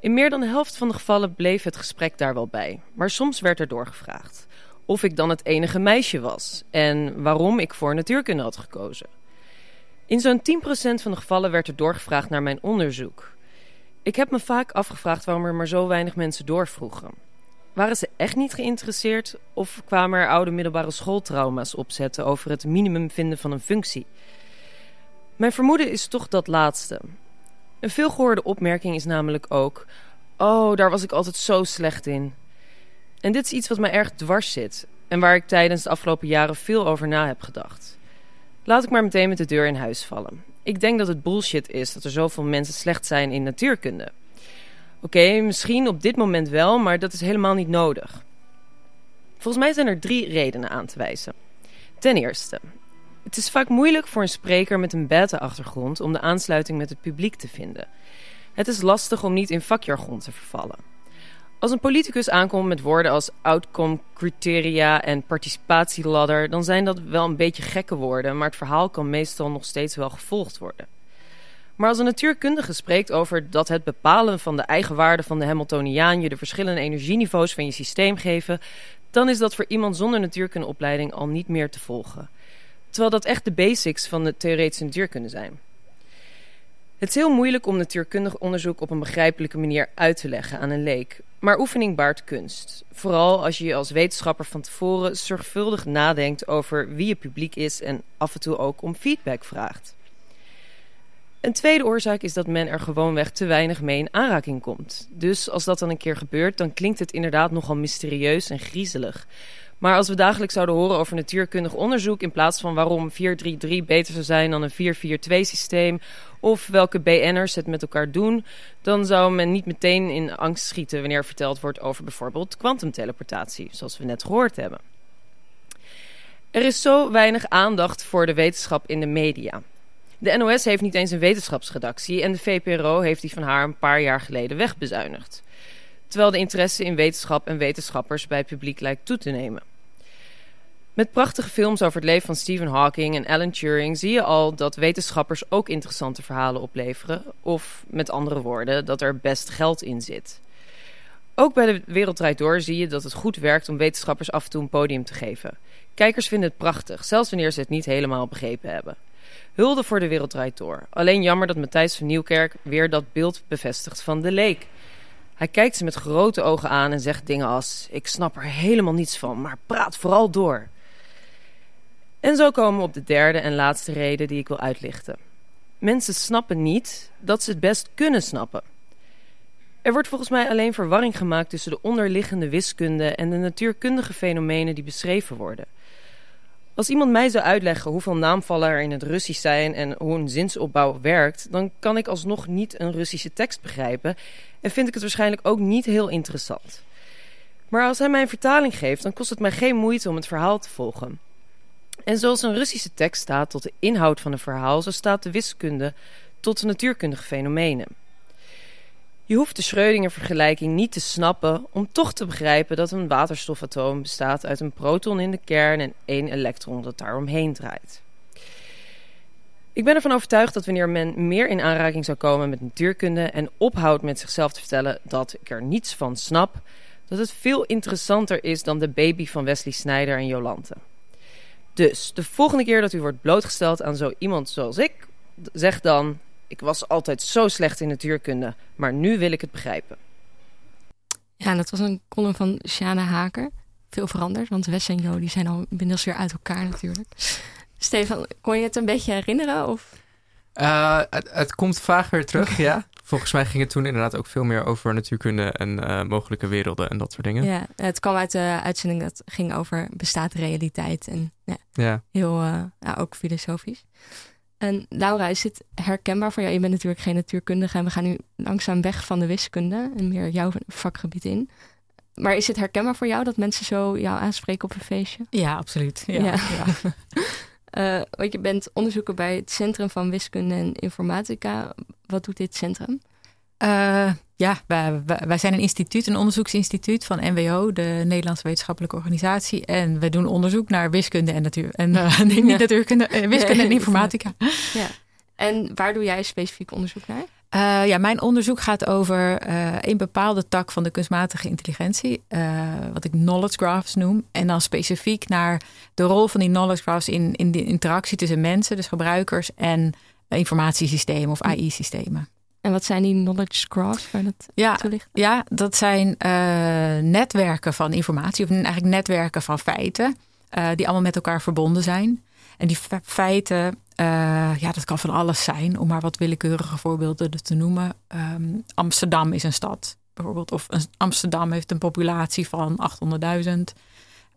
Speaker 5: In meer dan de helft van de gevallen bleef het gesprek daar wel bij, maar soms werd er doorgevraagd of ik dan het enige meisje was en waarom ik voor natuurkunde had gekozen. In zo'n 10% van de gevallen werd er doorgevraagd naar mijn onderzoek. Ik heb me vaak afgevraagd waarom er maar zo weinig mensen doorvroegen. Waren ze echt niet geïnteresseerd of kwamen er oude middelbare schooltrauma's opzetten over het minimum vinden van een functie? Mijn vermoeden is toch dat laatste. Een veelgehoorde opmerking is namelijk ook: Oh, daar was ik altijd zo slecht in. En dit is iets wat mij erg dwars zit en waar ik tijdens de afgelopen jaren veel over na heb gedacht. Laat ik maar meteen met de deur in huis vallen. Ik denk dat het bullshit is dat er zoveel mensen slecht zijn in natuurkunde. Oké, misschien op dit moment wel, maar dat is helemaal niet nodig. Volgens mij zijn er drie redenen aan te wijzen. Ten eerste, het is vaak moeilijk voor een spreker met een beta-achtergrond om de aansluiting met het publiek te vinden. Het is lastig om niet in vakjargon te vervallen. Als een politicus aankomt met woorden als outcome criteria en participatieladder, dan zijn dat wel een beetje gekke woorden, maar het verhaal kan meestal nog steeds wel gevolgd worden. Maar als een natuurkundige spreekt over dat het bepalen van de eigenwaarde van de Hamiltoniaan je de verschillende energieniveaus van je systeem geven, dan is dat voor iemand zonder natuurkundeopleiding al niet meer te volgen. Terwijl dat echt de basics van de theoretische natuurkunde zijn. Het is heel moeilijk om natuurkundig onderzoek op een begrijpelijke manier uit te leggen aan een leek. Maar oefening baart kunst. Vooral als je als wetenschapper van tevoren zorgvuldig nadenkt over wie je publiek is en af en toe ook om feedback vraagt. Een tweede oorzaak is dat men er gewoonweg te weinig mee in aanraking komt. Dus als dat dan een keer gebeurt, dan klinkt het inderdaad nogal mysterieus en griezelig. Maar als we dagelijks zouden horen over natuurkundig onderzoek in plaats van waarom 433 beter zou zijn dan een 442 systeem of welke BN'ers het met elkaar doen, dan zou men niet meteen in angst schieten wanneer verteld wordt over bijvoorbeeld kwantumteleportatie, zoals we net gehoord hebben. Er is zo weinig aandacht voor de wetenschap in de media. De NOS heeft niet eens een wetenschapsredactie en de VPRO heeft die van haar een paar jaar geleden wegbezuinigd. Terwijl de interesse in wetenschap en wetenschappers bij het publiek lijkt toe te nemen. Met prachtige films over het leven van Stephen Hawking en Alan Turing zie je al dat wetenschappers ook interessante verhalen opleveren. Of met andere woorden, dat er best geld in zit. Ook bij de Wereldrijd Door zie je dat het goed werkt om wetenschappers af en toe een podium te geven. Kijkers vinden het prachtig, zelfs wanneer ze het niet helemaal begrepen hebben. Hulde voor de Wereldrijd Door. Alleen jammer dat Matthijs van Nieuwkerk weer dat beeld bevestigt van de leek. Hij kijkt ze met grote ogen aan en zegt dingen als: Ik snap er helemaal niets van, maar praat vooral door. En zo komen we op de derde en laatste reden die ik wil uitlichten. Mensen snappen niet dat ze het best kunnen snappen. Er wordt volgens mij alleen verwarring gemaakt tussen de onderliggende wiskunde en de natuurkundige fenomenen die beschreven worden. Als iemand mij zou uitleggen hoeveel naamvallen er in het Russisch zijn en hoe een zinsopbouw werkt, dan kan ik alsnog niet een Russische tekst begrijpen en vind ik het waarschijnlijk ook niet heel interessant. Maar als hij mij een vertaling geeft, dan kost het mij geen moeite om het verhaal te volgen. En zoals een Russische tekst staat tot de inhoud van een verhaal, zo staat de wiskunde tot de natuurkundige fenomenen. Je hoeft de Schrödinger-vergelijking niet te snappen om toch te begrijpen dat een waterstofatoom bestaat uit een proton in de kern en één elektron dat daaromheen draait. Ik ben ervan overtuigd dat wanneer men meer in aanraking zou komen met natuurkunde en ophoudt met zichzelf te vertellen dat ik er niets van snap, dat het veel interessanter is dan de baby van Wesley Snyder en Jolante. Dus de volgende keer dat u wordt blootgesteld aan zo iemand zoals ik, zeg dan: Ik was altijd zo slecht in natuurkunde, maar nu wil ik het begrijpen.
Speaker 1: Ja, dat was een column van Shana Haker. Veel veranderd, want Wes en Jo die zijn al inmiddels weer uit elkaar natuurlijk. Stefan, kon je het een beetje herinneren? Of?
Speaker 4: Uh, het, het, komt vaag weer terug, ja. Volgens mij ging het toen inderdaad ook veel meer over natuurkunde en uh, mogelijke werelden en dat soort dingen.
Speaker 1: Ja, het kwam uit de uitzending dat ging over bestaat realiteit en ja,
Speaker 4: ja.
Speaker 1: heel uh, ja, ook filosofisch. En Laura, is dit herkenbaar voor jou? Je bent natuurlijk geen natuurkundige en we gaan nu langzaam weg van de wiskunde en meer jouw vakgebied in. Maar is het herkenbaar voor jou dat mensen zo jou aanspreken op een feestje?
Speaker 3: Ja, absoluut. Ja, ja. <laughs>
Speaker 1: Uh, want je bent onderzoeker bij het Centrum van Wiskunde en Informatica. Wat doet dit centrum?
Speaker 3: Uh, ja, wij, wij, zijn een instituut, een onderzoeksinstituut van NWO, de Nederlandse Wetenschappelijke Organisatie. En we doen onderzoek naar wiskunde en natuur. En uh, <laughs> nee, niet natuurkunde, wiskunde en <laughs> informatica.
Speaker 1: Ja. En waar doe jij specifiek onderzoek naar?
Speaker 3: Uh, ja, mijn onderzoek gaat over uh, een bepaalde tak van de kunstmatige intelligentie, uh, wat ik knowledge graphs noem. En dan specifiek naar de rol van die knowledge graphs in, in de interactie tussen mensen, dus gebruikers, en informatiesystemen of AI-systemen.
Speaker 1: En wat zijn die knowledge graphs? Waar dat
Speaker 3: ja, ja, dat zijn netwerken van informatie, of eigenlijk netwerken van feiten, die allemaal met elkaar verbonden zijn. En die feiten, uh, ja, dat kan van alles zijn, om maar wat willekeurige voorbeelden te noemen. Um, Amsterdam is een stad, bijvoorbeeld. Of Amsterdam heeft een populatie van 800.000.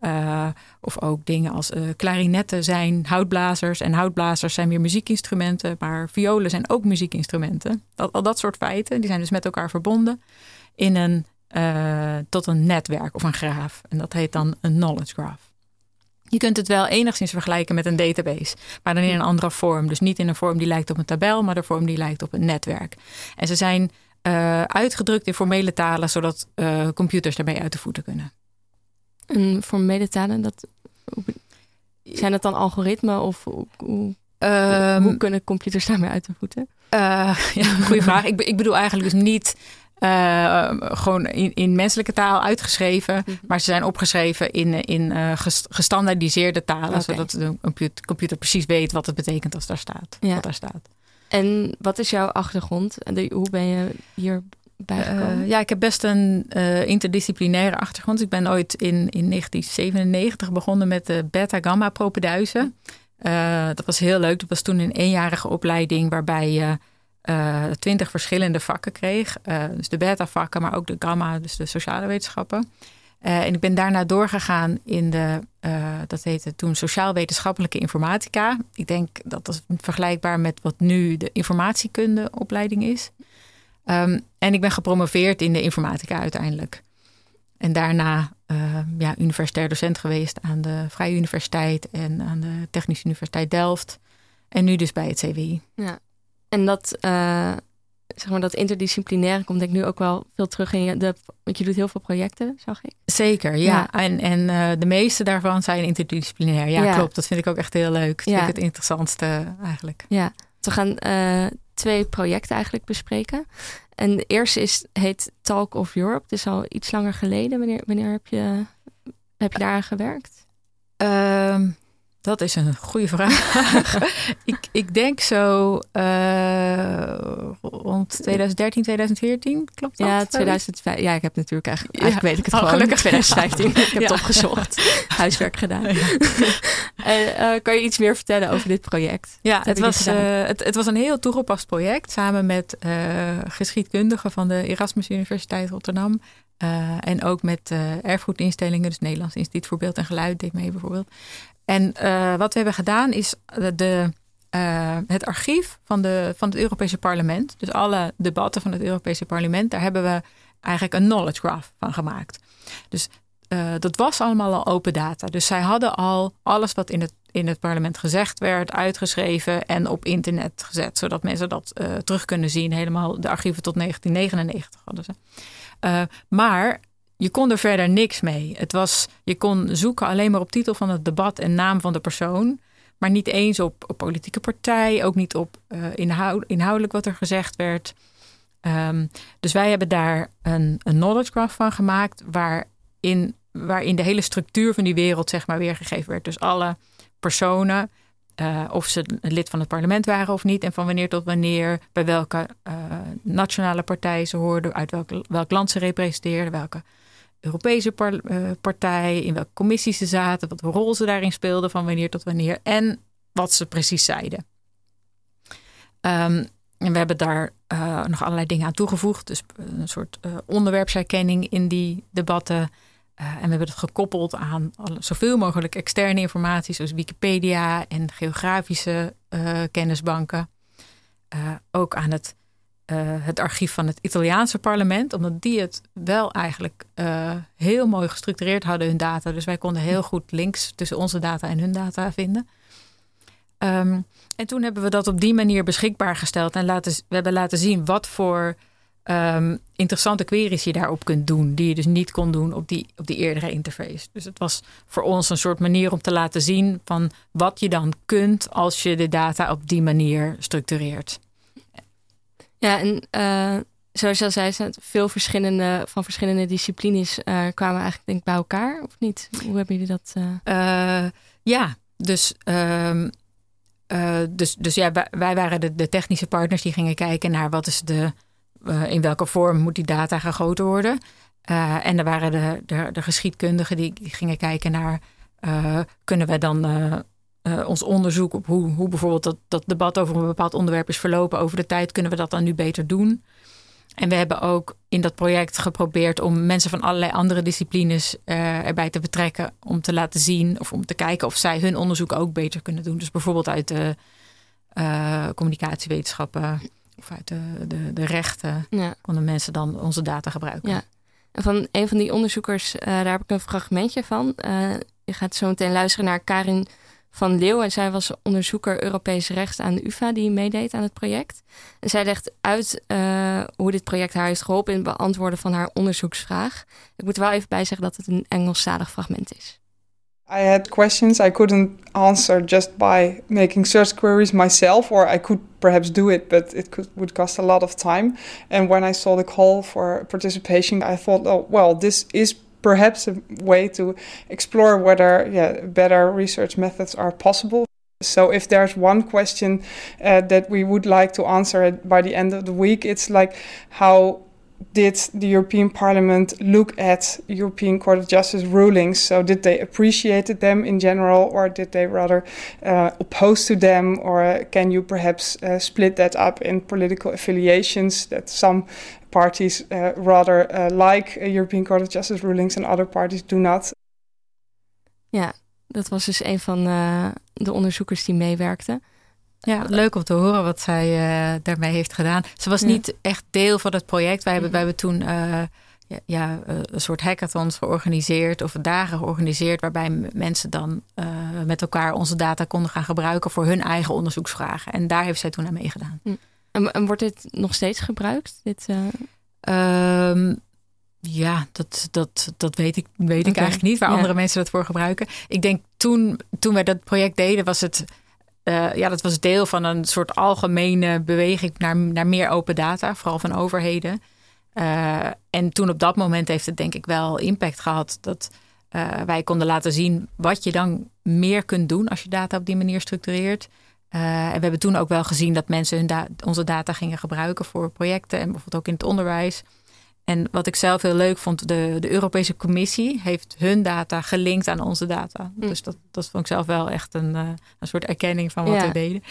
Speaker 3: Uh, of ook dingen als uh, klarinetten zijn houtblazers. En houtblazers zijn weer muziekinstrumenten. Maar violen zijn ook muziekinstrumenten. Dat, al dat soort feiten, die zijn dus met elkaar verbonden in een, tot een netwerk of een graaf. En dat heet dan een knowledge graph. Je kunt het wel enigszins vergelijken met een database, maar dan in een andere vorm. Dus niet in een vorm die lijkt op een tabel, maar de vorm die lijkt op een netwerk. En ze zijn uh, uitgedrukt in formele talen, zodat uh, computers daarmee uit de voeten kunnen.
Speaker 1: En formele talen, dat, zijn dat dan algoritmen of hoe, um, hoe kunnen computers daarmee uit de voeten?
Speaker 3: Uh, <laughs> ja, goede vraag. Ik, ik bedoel eigenlijk dus niet uh, gewoon in, in, menselijke taal uitgeschreven. Mhm. Maar ze zijn opgeschreven in, in uh, gestandaardiseerde talen. Okay. Zodat de computer, computer, precies weet wat het betekent als daar staat. Ja. Wat daar staat.
Speaker 1: En wat is jouw achtergrond? En hoe ben je hier bijgekomen?
Speaker 3: Uh, ja, ik heb best een interdisciplinaire achtergrond. Ik ben ooit in, in 1997 begonnen met de beta-gamma-propeduizen. dat was heel leuk. Dat was toen een eenjarige opleiding waarbij je twintig verschillende vakken kreeg. Uh, dus de beta-vakken, maar ook de gamma, dus de sociale wetenschappen. Uh, en ik ben daarna doorgegaan in de, dat heette toen sociaal-wetenschappelijke informatica. Ik denk dat dat vergelijkbaar met wat nu de informatiekundeopleiding is. Um, en ik ben gepromoveerd in de informatica uiteindelijk. En daarna ja, universitair docent geweest aan de Vrije Universiteit en aan de Technische Universiteit Delft. En nu dus bij het CWI.
Speaker 1: Ja, en dat, uh, zeg maar, dat interdisciplinaire komt denk ik nu ook wel veel terug in je. De, want je doet heel veel projecten, zag ik.
Speaker 3: Zeker, ja. En, en uh, de meeste daarvan zijn interdisciplinair. Ja, ja, klopt. Dat vind ik ook echt heel leuk. Dat ja. vind ik het interessantste eigenlijk.
Speaker 1: Ja, we gaan uh, twee projecten eigenlijk bespreken. En de eerste is, heet Talk of Europe. Het is al iets langer geleden. Wanneer, wanneer heb, je, heb je daaraan gewerkt?
Speaker 3: Um, dat is een goede vraag. <laughs> ik, ik denk zo uh, rond 2013, 2014, klopt dat?
Speaker 1: Ja, 2005. Ja, ik heb natuurlijk eigenlijk, eigenlijk weet ik het oh, gewoon. Gelukkig 2015. ik heb het opgezocht, <laughs> huiswerk gedaan. <laughs> en, uh, kan je iets meer vertellen over dit project?
Speaker 3: Ja, het was, uh, het, het, was een heel toegepast project samen met geschiedkundigen van de Erasmus Universiteit Rotterdam. en ook met erfgoedinstellingen, dus Nederlands Instituut voor Beeld en Geluid deed mee bijvoorbeeld. En uh, wat we hebben gedaan is de, uh, het archief van, de, van het Europese parlement. Dus alle debatten van het Europese parlement. Daar hebben we eigenlijk een knowledge graph van gemaakt. Dus dat was allemaal al open data. Dus zij hadden al alles wat in het, in het parlement gezegd werd, uitgeschreven en op internet gezet. Zodat mensen dat terug kunnen zien. Helemaal de archieven tot 1999 hadden ze. maar je kon er verder niks mee. Het was, je kon zoeken alleen maar op titel van het debat en naam van de persoon. Maar niet eens op, op politieke partij, ook niet op uh, inhoud, inhoudelijk wat er gezegd werd. Um, dus wij hebben daar een, een knowledge graph van gemaakt, waarin, waarin de hele structuur van die wereld zeg maar weergegeven werd. Dus alle personen, uh, of ze lid van het parlement waren of niet, en van wanneer tot wanneer, bij welke uh, nationale partij ze hoorden, uit welk, welk land ze representeerden, welke Europese eh, partij, in welke commissies ze zaten, wat rol ze daarin speelden, van wanneer tot wanneer en wat ze precies zeiden. Um, en we hebben daar uh, nog allerlei dingen aan toegevoegd. Dus een soort uh, onderwerpsherkenning in die debatten. En we hebben het gekoppeld aan zoveel mogelijk externe informatie, zoals Wikipedia en geografische kennisbanken. ook aan het uh, het archief van het Italiaanse parlement, omdat die het wel eigenlijk uh, heel mooi gestructureerd hadden, hun data. Dus wij konden heel goed links tussen onze data en hun data vinden. Um, en toen hebben we dat op die manier beschikbaar gesteld en laten, we hebben laten zien wat voor um, interessante queries je daarop kunt doen, die je dus niet kon doen op die, op die eerdere interface. Dus het was voor ons een soort manier om te laten zien van wat je dan kunt als je de data op die manier structureert.
Speaker 1: Ja, en uh, zoals je al zei, veel verschillende, van verschillende disciplines uh, kwamen eigenlijk denk ik bij elkaar, of niet? Hoe hebben jullie dat?
Speaker 3: Uh... ja, dus, ehm, dus, dus ja, wij, waren de, technische partners die gingen kijken naar wat is de, in welke vorm moet die data gegoten worden. en er waren de, de, de geschiedkundigen die, gingen kijken naar kunnen wij dan uh, ons onderzoek op hoe, hoe bijvoorbeeld dat, dat debat over een bepaald onderwerp is verlopen over de tijd, kunnen we dat dan nu beter doen? En we hebben ook in dat project geprobeerd om mensen van allerlei andere disciplines uh, erbij te betrekken. Om te laten zien of om te kijken of zij hun onderzoek ook beter kunnen doen. Dus bijvoorbeeld uit de uh, communicatiewetenschappen of uit de, de, de rechten ja. konden mensen dan onze data gebruiken.
Speaker 1: Ja. En van een van die onderzoekers, daar heb ik een fragmentje van. je gaat zo meteen luisteren naar Karin van Leeuw. En zij was onderzoeker Europees recht aan de UvA die meedeed aan het project. En zij legt uit uh, hoe dit project haar heeft geholpen in het beantwoorden van haar onderzoeksvraag. Ik moet er wel even bij zeggen dat het een Engelstalig fragment is.
Speaker 6: I had questions I couldn't answer just by making search queries myself, or I could perhaps do it, but it could, would cost a lot of time. And when I saw the call for participation, I thought, oh, well, this is perhaps a way to explore whether yeah, better research methods are possible. So, if there's one question uh, that we would like to answer by the end of the week, it's like how did the European Parliament look at European Court of Justice rulings? So, did they appreciate them in general, or did they rather uh, oppose to them? Or can you perhaps uh, split that up in political affiliations? That some parties uh, rather uh, like European Court of Justice rulings and other parties do not.
Speaker 1: Ja, dat was dus een van uh, de onderzoekers die meewerkte.
Speaker 3: Ja, leuk om te horen wat zij uh, daarmee heeft gedaan. Ze was ja. niet echt deel van het project. Wij hebben, wij hebben toen uh, ja, ja, een soort hackathons georganiseerd of dagen georganiseerd waarbij mensen dan met elkaar onze data konden gaan gebruiken voor hun eigen onderzoeksvragen. En daar heeft zij toen aan meegedaan. Hm.
Speaker 1: En, en wordt dit nog steeds gebruikt? Dit,
Speaker 3: uh... um, ja, dat, dat, dat weet ik, weet okay. ik eigenlijk niet waar ja. andere mensen dat voor gebruiken. Ik denk toen, toen wij dat project deden, was het. Uh, ja, dat was deel van een soort algemene beweging naar, naar meer open data, vooral van overheden. Uh, en toen op dat moment heeft het denk ik wel impact gehad dat uh, wij konden laten zien wat je dan meer kunt doen als je data op die manier structureert. Uh, en we hebben toen ook wel gezien dat mensen hun da onze data gingen gebruiken voor projecten en bijvoorbeeld ook in het onderwijs. En wat ik zelf heel leuk vond, de, de Europese Commissie heeft hun data gelinkt aan onze data. Hm. Dus dat, dat vond ik zelf wel echt een, uh, een soort erkenning van wat ja. we deden.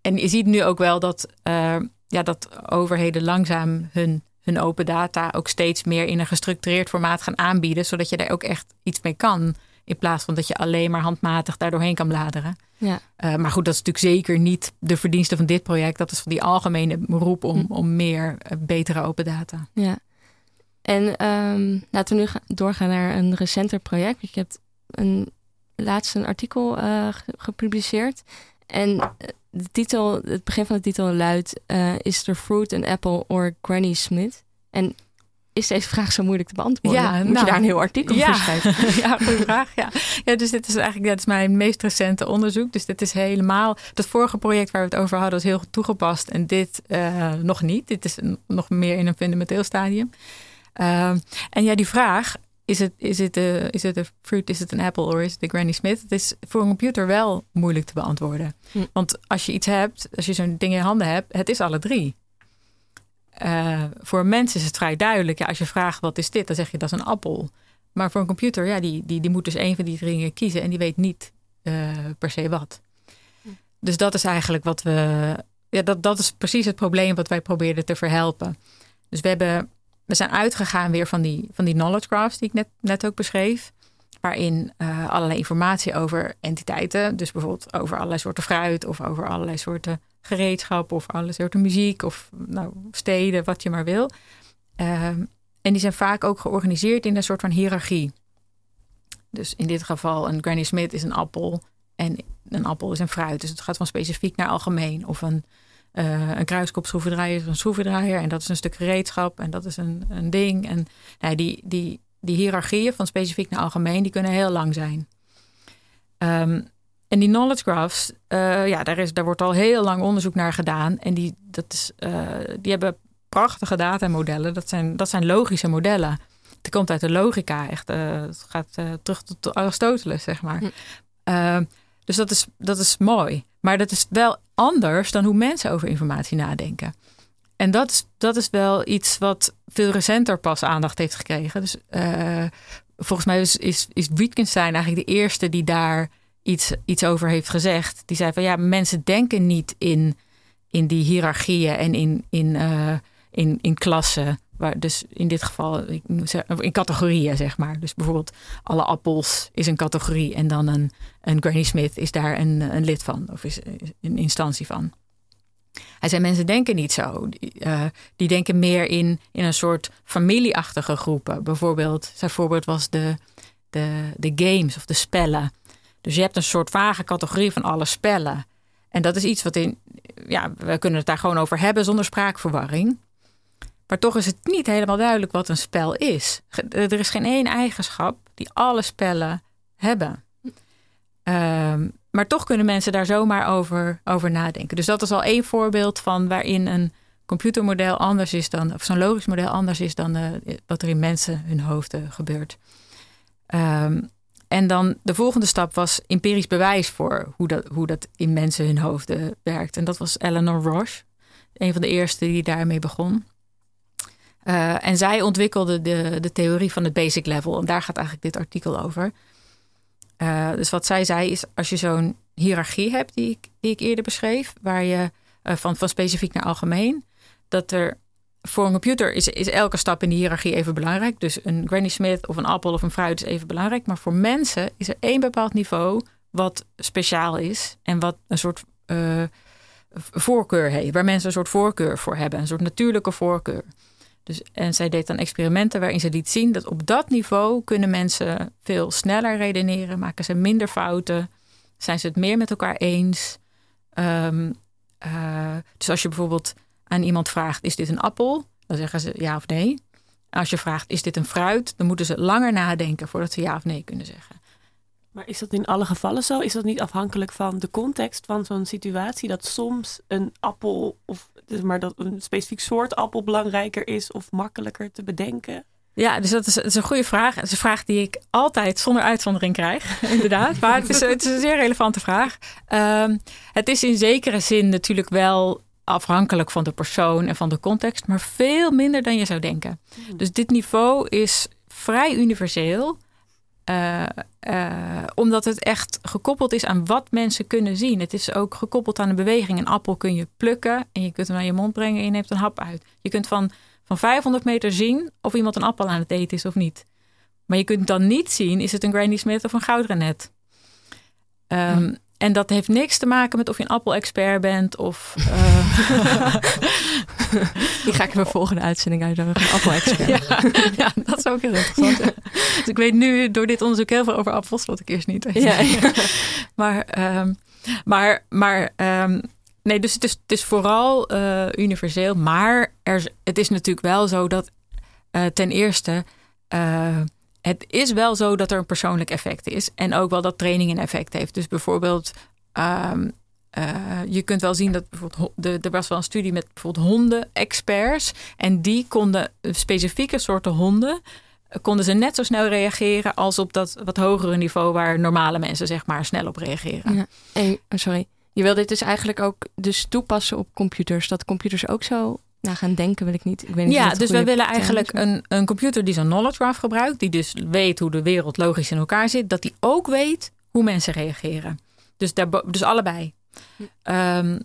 Speaker 3: En je ziet nu ook wel dat, uh, ja, dat overheden langzaam hun, hun open data ook steeds meer in een gestructureerd formaat gaan aanbieden, zodat je daar ook echt iets mee kan. In plaats van dat je alleen maar handmatig daardoorheen kan bladeren. Ja. Uh, maar goed, dat is natuurlijk zeker niet de verdienste van dit project. Dat is van die algemene roep om, om meer uh, betere open data.
Speaker 1: Ja. En um, laten we nu doorgaan naar een recenter project. Je hebt een, laatst een artikel uh, gepubliceerd. En eh, de titel, het begin van de titel luidt... Is er fruit an apple or Granny Smith? En is deze vraag zo moeilijk te beantwoorden? Ja, Moet je nou, daar een heel artikel
Speaker 3: ja.
Speaker 1: voor schrijven? <laughs>
Speaker 3: ja, goede vraag. Ja. ja, dus dit is eigenlijk dit is mijn meest recente onderzoek. Dus dit is helemaal... Het vorige project waar we het over hadden was heel goed toegepast. En dit uh, nog niet. Dit is nog meer in een fundamenteel stadium. Uh, en ja, die vraag... Is het, is, het, uh, is het een fruit, is het een apple of is het de Granny Smith? Het is voor een computer wel moeilijk te beantwoorden. Hm. Want als je iets hebt, als je zo'n ding in handen hebt, het is alle drie. Uh, voor mensen is het vrij duidelijk. Ja, als je vraagt wat is dit, dan zeg je dat is een appel. Maar voor een computer, ja, die, die, die moet dus een van die drie kiezen en die weet niet uh, per se wat. Dus dat is eigenlijk wat we. Ja, dat, dat is precies het probleem wat wij probeerden te verhelpen. Dus we, hebben, we zijn uitgegaan weer van die, van die knowledge graphs die ik net, net ook beschreef. Waarin uh, allerlei informatie over entiteiten, dus bijvoorbeeld over allerlei soorten fruit of over allerlei soorten gereedschap of alle soorten muziek of nou, steden, wat je maar wil. Ehm, en die zijn vaak ook georganiseerd in een soort van hiërarchie. Dus in dit geval een Granny Smith is een appel en een appel is een fruit. Dus het gaat van specifiek naar algemeen. Of een, uh, een kruiskopschroevendraaier is een schroevendraaier en dat is een stuk gereedschap en dat is een, een ding. En nou, die, die, die hiërarchieën van specifiek naar algemeen, die kunnen heel lang zijn. Um, en die knowledge graphs, uh, ja, daar, is, daar wordt al heel lang onderzoek naar gedaan. En die, dat is, uh, die hebben prachtige datamodellen. Dat zijn, dat zijn logische modellen. Het komt uit de logica, echt. Uh, het gaat terug tot Aristoteles, zeg maar. Hm. dus dat is, dat is mooi. Maar dat is wel anders dan hoe mensen over informatie nadenken. En dat is, dat is wel iets wat veel recenter pas aandacht heeft gekregen. Dus volgens mij is, is, is Wittgenstein eigenlijk de eerste die daar iets, iets over heeft gezegd. Die zei van ja, mensen denken niet in, in die hiërarchieën en in, in, uh, in, in klassen. Waar, dus in dit geval in categorieën, zeg maar. Dus bijvoorbeeld alle appels is een categorie en dan een, een Granny Smith is daar een, een lid van of is een instantie van. Hij zei, mensen denken niet zo. Uh, die denken meer in, in een soort familieachtige groepen. Bijvoorbeeld, zijn voorbeeld was de, de, de games of de spellen. Dus je hebt een soort vage categorie van alle spellen. En dat is iets wat in. Ja, we kunnen het daar gewoon over hebben zonder spraakverwarring. Maar toch is het niet helemaal duidelijk wat een spel is. Er is geen één eigenschap die alle spellen hebben. Um, maar toch kunnen mensen daar zomaar over, over nadenken. Dus dat is al één voorbeeld van waarin een computermodel anders is dan, of zo'n logisch model anders is dan eh, wat er in mensen hun hoofden gebeurt. Um, en dan de volgende stap was empirisch bewijs voor hoe dat, hoe dat in mensen hun hoofden werkt. En dat was Eleanor Roche, een van de eerste die daarmee begon. Uh, en zij ontwikkelde de, de theorie van het basic level. En daar gaat eigenlijk dit artikel over. Uh, dus wat zij zei is, als je zo'n hiërarchie hebt die ik, die ik eerder beschreef, waar je uh, van, van specifiek naar algemeen, dat er voor een computer is, is elke stap in de hiërarchie even belangrijk. Dus een Granny Smith of een appel of een fruit is even belangrijk. Maar voor mensen is er één bepaald niveau wat speciaal is en wat een soort uh, voorkeur heeft, waar mensen een soort voorkeur voor hebben, een soort natuurlijke voorkeur. Dus, en zij deed dan experimenten waarin ze liet zien dat op dat niveau kunnen mensen veel sneller redeneren, maken ze minder fouten, zijn ze het meer met elkaar eens. Um, uh, dus als je bijvoorbeeld aan iemand vraagt: is dit een appel? Dan zeggen ze ja of nee. Als je vraagt: is dit een fruit? Dan moeten ze langer nadenken voordat ze ja of nee kunnen zeggen.
Speaker 2: Maar is dat in alle gevallen zo? Is dat niet afhankelijk van de context van zo'n situatie? Dat soms een appel of dus maar dat een specifiek soort appel belangrijker is of makkelijker te bedenken?
Speaker 3: Ja, dus dat is, dat is, een goede vraag. Het is een vraag die ik altijd zonder uitzondering krijg, <laughs> inderdaad. Maar het is, het is een zeer relevante vraag. Um, het is in zekere zin natuurlijk wel afhankelijk van de persoon en van de context, maar veel minder dan je zou denken. Hmm. Dus dit niveau is vrij universeel. Uh, uh, omdat het echt gekoppeld is aan wat mensen kunnen zien. Het is ook gekoppeld aan een beweging. Een appel kun je plukken en je kunt hem naar je mond brengen en je neemt een hap uit. Je kunt van, van 500 meter zien of iemand een appel aan het eten is of niet. Maar je kunt dan niet zien, is het een Granny Smith of een goudrenet? Um, en dat heeft niks te maken met of je een appel-expert bent of. Uh, <laughs>
Speaker 1: Die ga ik in mijn volgende uitzending uitnodigen. Een appel-expert. <laughs>
Speaker 3: ja, ja, dat zou ook heel interessant. Dus ik weet nu door dit onderzoek heel veel over appels, wat ik eerst niet weet.
Speaker 1: Ja, ja. <laughs>
Speaker 3: Maar, ehm, maar, maar ehm, nee, dus het is, het is vooral eh, universeel. Maar er, het is natuurlijk wel zo dat eh, ten eerste... het is wel zo dat er een persoonlijk effect is. En ook wel dat training een effect heeft. Dus bijvoorbeeld... ehm, eh, je kunt wel zien dat bijvoorbeeld de, er was wel een studie met bijvoorbeeld honden-experts. En die konden eh, specifieke soorten honden. eh, konden ze net zo snel reageren als op dat wat hogere niveau waar normale mensen zeg maar snel op reageren.
Speaker 1: Ja. Oh, sorry. Je wil dit dus eigenlijk ook dus toepassen op computers. Dat computers ook zo nou, gaan denken, wil ik niet. Ik weet niet
Speaker 3: Ja, dus we willen eigenlijk een, een computer die zo'n knowledge graph gebruikt, die dus weet hoe de wereld logisch in elkaar zit, dat die ook weet hoe mensen reageren. Dus, daar, dus allebei. Ehm,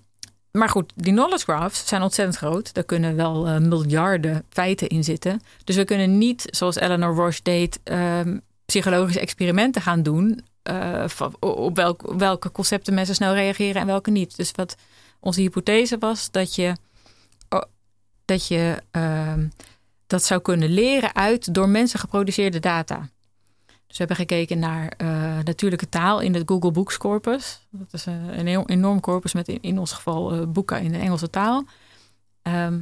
Speaker 3: maar goed, die knowledge graphs zijn ontzettend groot. Daar kunnen wel eh, miljarden feiten in zitten. Dus we kunnen niet, zoals Eleanor Roche deed, ehm, psychologische experimenten gaan doen. eh, op welk, welke concepten mensen snel reageren en welke niet. Dus wat onze hypothese was, dat je, dat, je ehm, dat zou kunnen leren uit door mensen geproduceerde data. Dus we hebben gekeken naar eh, natuurlijke taal in het Google Books corpus. Dat is eh, een enorm corpus met in, ons geval eh, boeken in de Engelse taal. Ehm,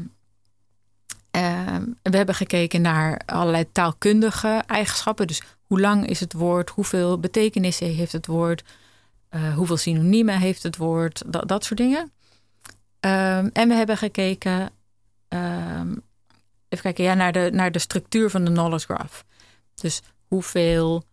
Speaker 3: ehm, we hebben gekeken naar allerlei taalkundige eigenschappen. Dus hoe lang is het woord? Hoeveel betekenissen heeft het woord? eh, hoeveel synoniemen heeft het woord? Dat, dat soort dingen. En we hebben gekeken ehm, even kijken, ja, naar, de, naar de structuur van de knowledge graph. Dus hoeveel,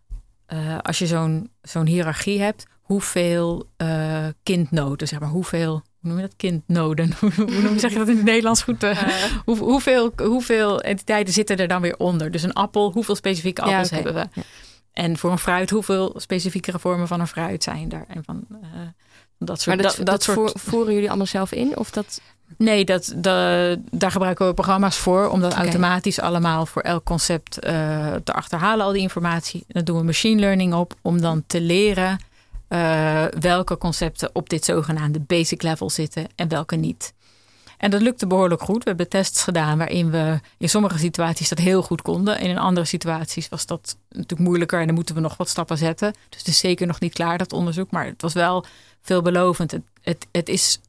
Speaker 3: eh, als je zo'n zo'n hiërarchie hebt, hoeveel eh, kindnoden, zeg maar, hoeveel, hoe noem je dat, kindnoden? <laughs> hoe noem je, zeg je dat in het Nederlands goed? eh? hoe, hoeveel, hoeveel entiteiten zitten er dan weer onder? Dus een appel, hoeveel specifieke
Speaker 1: Ja,
Speaker 3: appels hebben we?
Speaker 1: Ja.
Speaker 3: En voor een fruit, hoeveel specifiekere vormen van een fruit zijn er? En van dat soort,
Speaker 1: Maar dat,
Speaker 3: dat,
Speaker 1: dat,
Speaker 3: soort
Speaker 1: voer- voeren jullie allemaal zelf in? Of dat...
Speaker 3: Nee, dat, da- daar gebruiken we programma's voor om dat automatisch allemaal voor elk concept eh, te achterhalen, al die informatie. Dan doen we machine learning op om dan te leren eh, welke concepten op dit zogenaamde basic level zitten en welke niet. En dat lukte behoorlijk goed. We hebben tests gedaan waarin we in sommige situaties dat heel goed konden. En in andere situaties was dat natuurlijk moeilijker en dan moeten we nog wat stappen zetten. Dus het is zeker nog niet klaar, dat onderzoek. Maar het was wel veelbelovend. Het, het, het is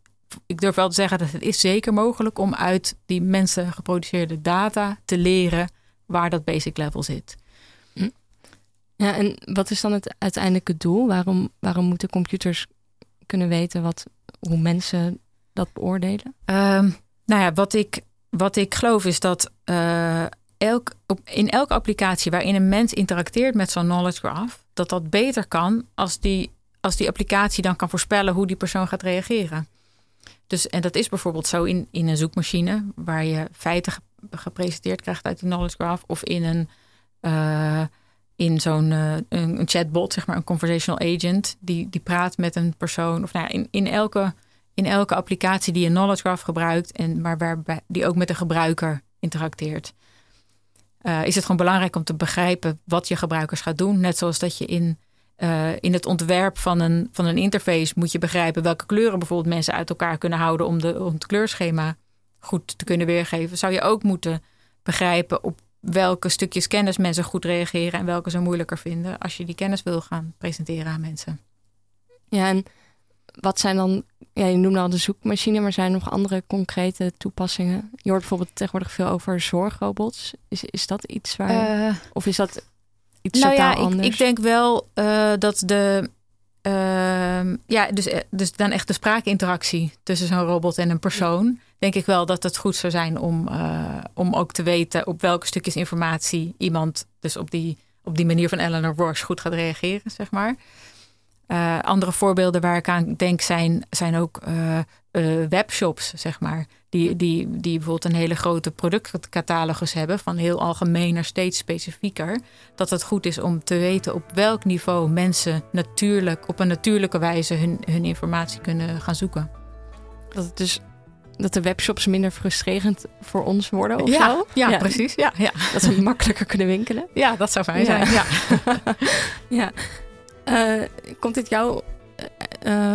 Speaker 3: ik durf wel te zeggen dat het is zeker mogelijk om uit die mensen geproduceerde data te leren waar dat basic level zit.
Speaker 1: Ja, en wat is dan het uiteindelijke doel? Waarom, waarom moeten computers kunnen weten wat, hoe mensen dat beoordelen?
Speaker 3: Ehm, nou ja, wat ik, wat ik geloof is dat eh, elk, op, in elke applicatie waarin een mens interacteert met zo'n knowledge graph, dat dat beter kan als die, als die applicatie dan kan voorspellen hoe die persoon gaat reageren. Dus, en dat is bijvoorbeeld zo in, in een zoekmachine, waar je feiten ge- gepresenteerd krijgt uit die knowledge graph, of in een, eh, in zo'n eh, een, een chatbot, zeg maar, een conversational agent, die, die praat met een persoon. Of nou, ja, in, in, elke, in elke applicatie die een knowledge graph gebruikt, en maar waarbij die ook met de gebruiker interacteert. eh, is het gewoon belangrijk om te begrijpen wat je gebruikers gaat doen. Net zoals dat je in, eh, in het ontwerp van een, van een interface moet je begrijpen welke kleuren bijvoorbeeld mensen uit elkaar kunnen houden om, de, om het kleurschema goed te kunnen weergeven. Zou je ook moeten begrijpen op welke stukjes kennis mensen goed reageren en welke ze moeilijker vinden als je die kennis wil gaan presenteren aan mensen.
Speaker 1: Ja, en wat zijn dan... Ja, je noemde al de zoekmachine, maar zijn er nog andere concrete toepassingen? Je hoort bijvoorbeeld tegenwoordig veel over zorgrobots. Is, is dat iets waar...
Speaker 3: Eh,
Speaker 1: of is dat iets
Speaker 3: nou
Speaker 1: totaal
Speaker 3: ja, ik,
Speaker 1: anders?
Speaker 3: ik denk wel eh, dat de. ehm, ja, dus, eh, dus dan echt de spraakinteractie tussen zo'n robot en een persoon. Denk ik wel dat het goed zou zijn om, eh, om ook te weten op welke stukjes informatie iemand dus op die, op die manier van Eleanor Roche goed gaat reageren, zeg maar. Andere voorbeelden waar ik aan denk zijn, zijn ook webshops, zeg maar. Die, die, die bijvoorbeeld een hele grote productcatalogus hebben, van heel algemeen naar steeds specifieker. Dat het goed is om te weten op welk niveau mensen natuurlijk, op een natuurlijke wijze hun, hun informatie kunnen gaan zoeken.
Speaker 1: Dat het dus... Dat de webshops minder frustrerend voor ons worden of
Speaker 3: ja,
Speaker 1: zo?
Speaker 3: ja, precies. Ja, ja. <laughs>
Speaker 1: Dat we makkelijker kunnen winkelen.
Speaker 3: ja, dat zou fijn
Speaker 1: Ja.
Speaker 3: zijn. Ja. <laughs>
Speaker 1: Ja. Eh, komt dit jou... eh,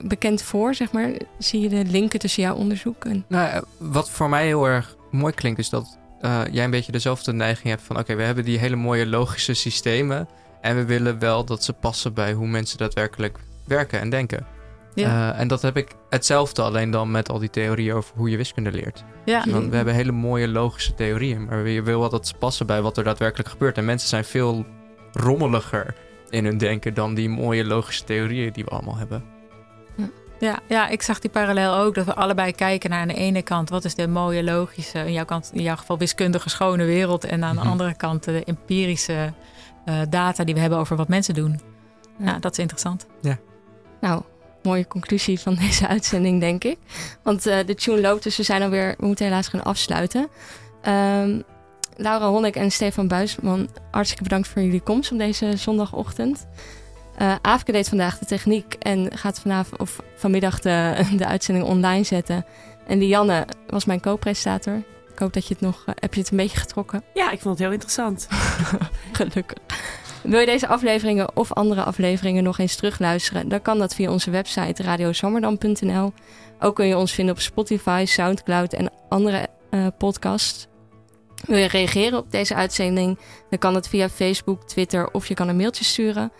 Speaker 1: bekend voor, zeg maar? Zie je de linken tussen jouw onderzoek en...
Speaker 4: Nou, wat voor mij heel erg mooi klinkt, is dat uh, jij een beetje dezelfde neiging hebt van... oké, we hebben die hele mooie logische systemen... en we willen wel dat ze passen bij hoe mensen daadwerkelijk werken en denken. Ja. Uh, en dat heb ik hetzelfde, alleen dan met al die theorieën over hoe je wiskunde leert. Ja. Want we hebben hele mooie logische theorieën, maar je wil wel dat ze passen bij wat er daadwerkelijk gebeurt. En mensen zijn veel rommeliger in hun denken dan die mooie logische theorieën die we allemaal hebben.
Speaker 3: Ja, ja, ik zag die parallel ook. Dat we allebei kijken naar aan de ene kant wat is de mooie, logische, in jouw, kant, in jouw geval wiskundige schone wereld. En aan de mhm. andere kant de empirische uh, data die we hebben over wat mensen doen. Ja, dat is interessant.
Speaker 4: Ja.
Speaker 1: Nou, mooie conclusie van <laughs> deze uitzending, denk ik. Want uh, de tune loopt, dus we zijn alweer, we moeten helaas gaan afsluiten. Um, Laura Honnek en Stefan Buisman, hartstikke bedankt voor jullie komst op deze zondagochtend. Uh, Aafke deed vandaag de techniek en gaat vanavond of vanmiddag de, <laughs> de uitzending online zetten. En Lianne was mijn co-presentator. Ik hoop dat je het nog. Uh, heb je het een beetje getrokken?
Speaker 2: Ja, ik vond het heel interessant. <laughs>
Speaker 1: Gelukkig. Wil je deze afleveringen of andere afleveringen nog eens terugluisteren? Dan kan dat via onze website radiozommerdam.nl. Ook kun je ons vinden op Spotify, Soundcloud en andere uh, podcasts. Wil je reageren op deze uitzending? Dan kan het via Facebook, Twitter of je kan een mailtje sturen.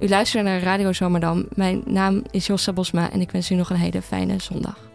Speaker 1: U luistert naar Radio Zomerdam. Mijn naam is Jossa Bosma en ik wens u nog een hele fijne zondag.